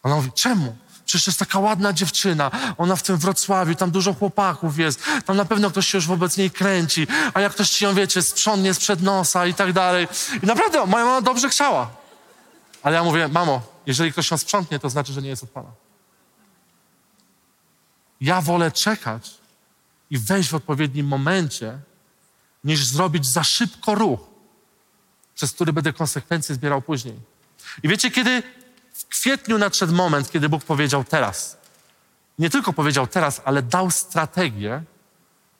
Ona mówi, czemu? Przecież jest taka ładna dziewczyna, ona w tym Wrocławiu, tam dużo chłopaków jest, tam na pewno ktoś się już wobec niej kręci, a jak ktoś ci ją, wiecie, sprzątnie sprzed nosa i tak dalej. I naprawdę moja mama dobrze chciała. Ale ja mówię, mamo, jeżeli ktoś ją sprzątnie, to znaczy, że nie jest od Pana. Ja wolę czekać i wejść w odpowiednim momencie, niż zrobić za szybko ruch, przez który będę konsekwencje zbierał później. I wiecie, kiedy w kwietniu nadszedł moment, kiedy Bóg powiedział teraz. Nie tylko powiedział teraz, ale dał strategię,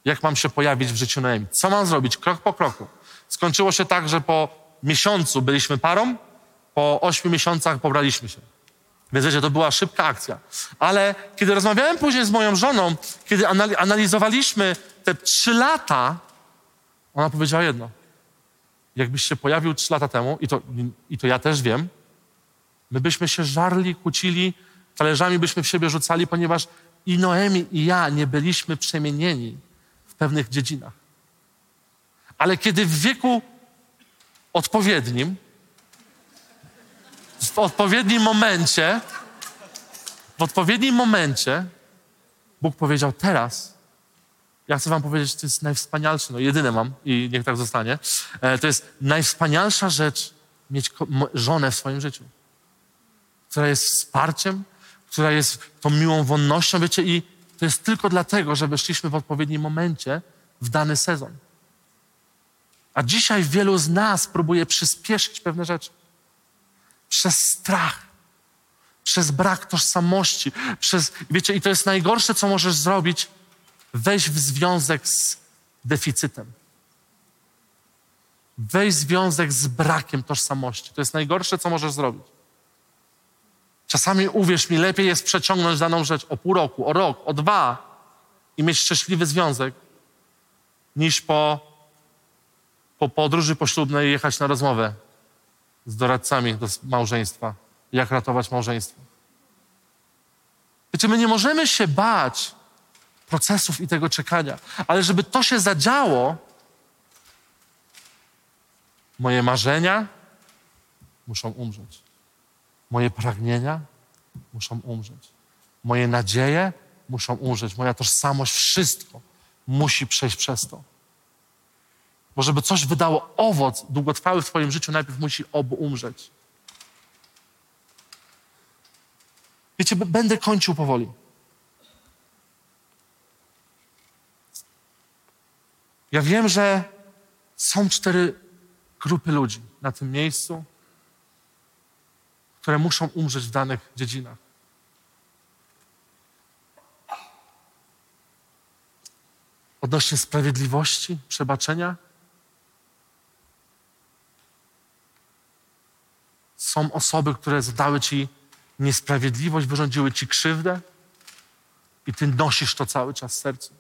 jak mam się pojawić w życiu Noemi. Co mam zrobić krok po kroku. Skończyło się tak, że po miesiącu byliśmy parą, po ośmiu miesiącach pobraliśmy się. Więc wiecie, to była szybka akcja. Ale kiedy rozmawiałem później z moją żoną, kiedy analizowaliśmy te trzy lata, ona powiedziała jedno. Jakbyś się pojawił trzy lata temu, i to, i to ja też wiem, my byśmy się żarli, kłócili, talerzami byśmy w siebie rzucali, ponieważ i Noemi, i ja nie byliśmy przemienieni w pewnych dziedzinach. Ale kiedy w wieku odpowiednim, w odpowiednim momencie, w odpowiednim momencie Bóg powiedział teraz, ja chcę wam powiedzieć, to jest najwspanialsze, no jedyne mam i niech tak zostanie, e, to jest najwspanialsza rzecz mieć żonę w swoim życiu, która jest wsparciem, która jest tą miłą wonnością, wiecie, i to jest tylko dlatego, że weszliśmy w odpowiednim momencie w dany sezon. A dzisiaj wielu z nas próbuje przyspieszyć pewne rzeczy. Przez strach, przez brak tożsamości, przez, wiecie, i to jest najgorsze, co możesz zrobić, wejść w związek z deficytem. Wejść w związek z brakiem tożsamości. To jest najgorsze, co możesz zrobić. Czasami, uwierz mi, lepiej jest przeciągnąć daną rzecz o pół roku, o rok, o dwa i mieć szczęśliwy związek, niż po, po podróży poślubnej jechać na rozmowę z doradcami do małżeństwa. Jak ratować małżeństwo. Wiecie, my nie możemy się bać procesów i tego czekania, ale żeby to się zadziało, moje marzenia muszą umrzeć. Moje pragnienia muszą umrzeć. Moje nadzieje muszą umrzeć. Moja tożsamość, wszystko musi przejść przez to. Bo żeby coś wydało owoc długotrwały w Twoim życiu, najpierw musi obu umrzeć. Wiecie, będę kończył powoli. Ja wiem, że są cztery grupy ludzi na tym miejscu, które muszą umrzeć w danych dziedzinach. Odnośnie sprawiedliwości, przebaczenia. Są osoby, które zadały ci niesprawiedliwość, wyrządziły ci krzywdę i ty nosisz to cały czas w sercu.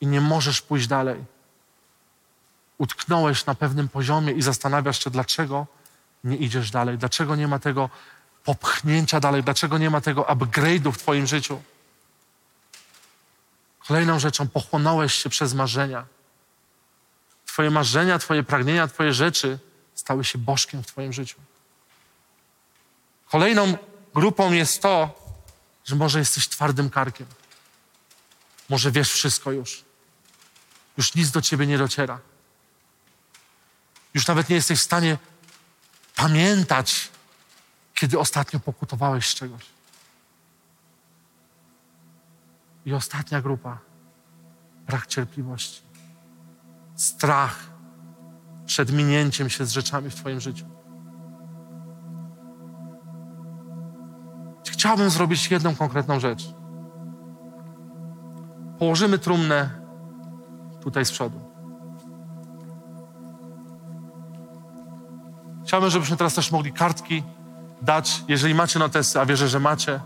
I nie możesz pójść dalej utknąłeś na pewnym poziomie i zastanawiasz się, dlaczego nie idziesz dalej, dlaczego nie ma tego popchnięcia dalej, dlaczego nie ma tego upgrade'u w Twoim życiu. Kolejną rzeczą, pochłonąłeś się przez marzenia. Twoje marzenia, Twoje pragnienia, Twoje rzeczy stały się bożkiem w Twoim życiu. Kolejną grupą jest to, że może jesteś twardym karkiem. Może wiesz wszystko już. Już nic do ciebie nie dociera. Już nawet nie jesteś w stanie pamiętać, kiedy ostatnio pokutowałeś z czegoś. I ostatnia grupa brak cierpliwości, strach przed minięciem się z rzeczami w Twoim życiu. Chciałbym zrobić jedną konkretną rzecz. Położymy trumnę tutaj z przodu. Chciałbym, żebyśmy teraz też mogli kartki dać, jeżeli macie notesy, a wierzę, że macie.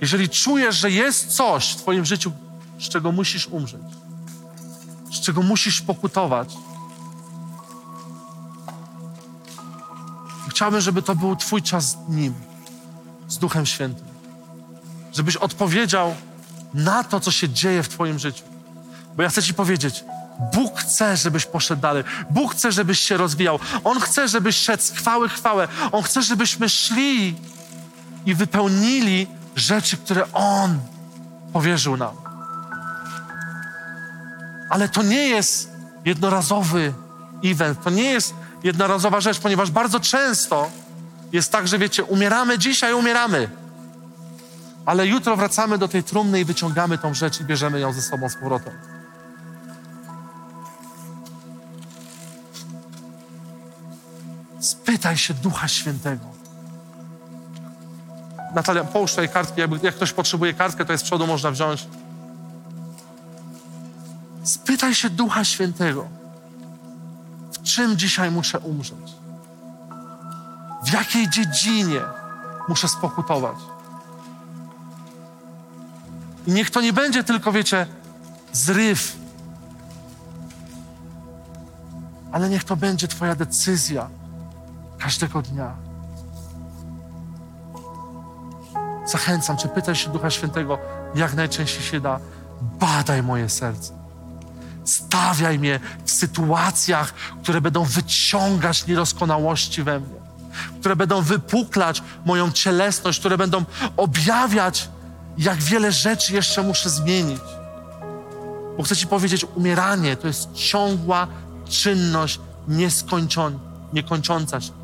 Jeżeli czujesz, że jest coś w Twoim życiu, z czego musisz umrzeć, z czego musisz pokutować, chciałbym, żeby to był Twój czas z Nim, z Duchem Świętym. Żebyś odpowiedział na to, co się dzieje w Twoim życiu. Bo ja chcę Ci powiedzieć, Bóg chce, żebyś poszedł dalej. Bóg chce, żebyś się rozwijał. On chce, żebyś szedł z chwały chwałę. On chce, żebyśmy szli i wypełnili rzeczy, które On powierzył nam. Ale to nie jest jednorazowy event, to nie jest jednorazowa rzecz, ponieważ bardzo często jest tak, że wiecie, umieramy dzisiaj, umieramy. Ale jutro wracamy do tej trumny i wyciągamy tą rzecz i bierzemy ją ze sobą z powrotem. Spytaj się Ducha Świętego. Natalia, połóż tutaj kartki. Jakby, jak ktoś potrzebuje kartkę, to jest z przodu, można wziąć. Spytaj się Ducha Świętego. W czym dzisiaj muszę umrzeć? W jakiej dziedzinie muszę spokutować? I niech to nie będzie tylko, wiecie, zryw, ale niech to będzie Twoja decyzja każdego dnia. Zachęcam Cię, pytaj się Ducha Świętego, jak najczęściej się da. Badaj moje serce. Stawiaj mnie w sytuacjach, które będą wyciągać niedoskonałości we mnie, które będą wypuklać moją cielesność, które będą objawiać, jak wiele rzeczy jeszcze muszę zmienić. Bo chcę Ci powiedzieć, umieranie to jest ciągła czynność nieskończona, niekończąca się.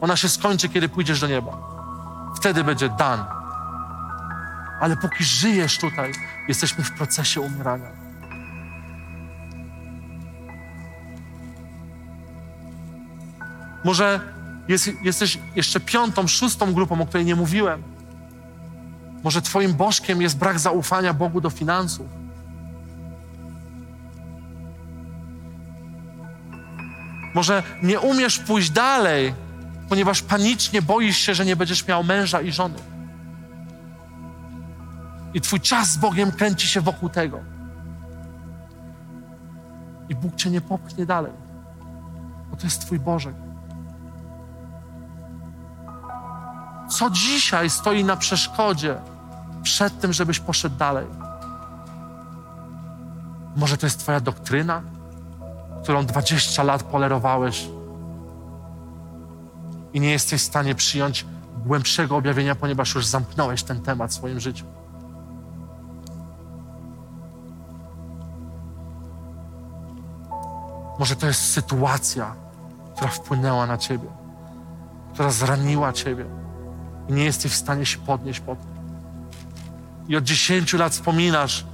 Ona się skończy, kiedy pójdziesz do nieba. Wtedy będzie dan. Ale póki żyjesz tutaj, jesteśmy w procesie umierania. Może jest, jesteś jeszcze piątą, szóstą grupą, o której nie mówiłem. Może Twoim bożkiem jest brak zaufania Bogu do finansów. Może nie umiesz pójść dalej, ponieważ panicznie boisz się, że nie będziesz miał męża i żony. I Twój czas z Bogiem kręci się wokół tego. I Bóg Cię nie popchnie dalej, bo to jest Twój Bożek. Co dzisiaj stoi na przeszkodzie przed tym, żebyś poszedł dalej? Może to jest Twoja doktryna, którą 20 lat polerowałeś i nie jesteś w stanie przyjąć głębszego objawienia, ponieważ już zamknąłeś ten temat w swoim życiu. Może to jest sytuacja, która wpłynęła na ciebie, która zraniła ciebie i nie jesteś w stanie się podnieść po tym. I od 10 lat wspominasz,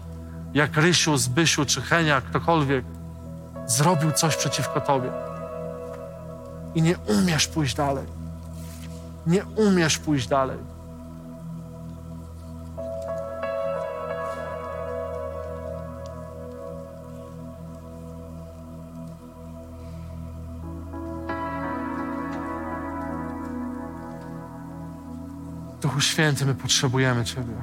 jak Rysiu, Zbysiu czy Henia, ktokolwiek zrobił coś przeciwko tobie. I nie umiesz pójść dalej. Nie umiesz pójść dalej. Duchu Święty, my potrzebujemy Ciebie.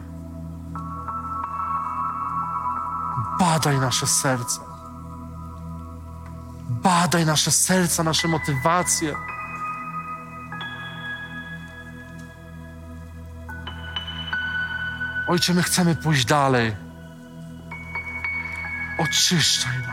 Badaj nasze serca. Badaj nasze serca, nasze motywacje. Ojcze, my chcemy pójść dalej. Oczyszczaj nas.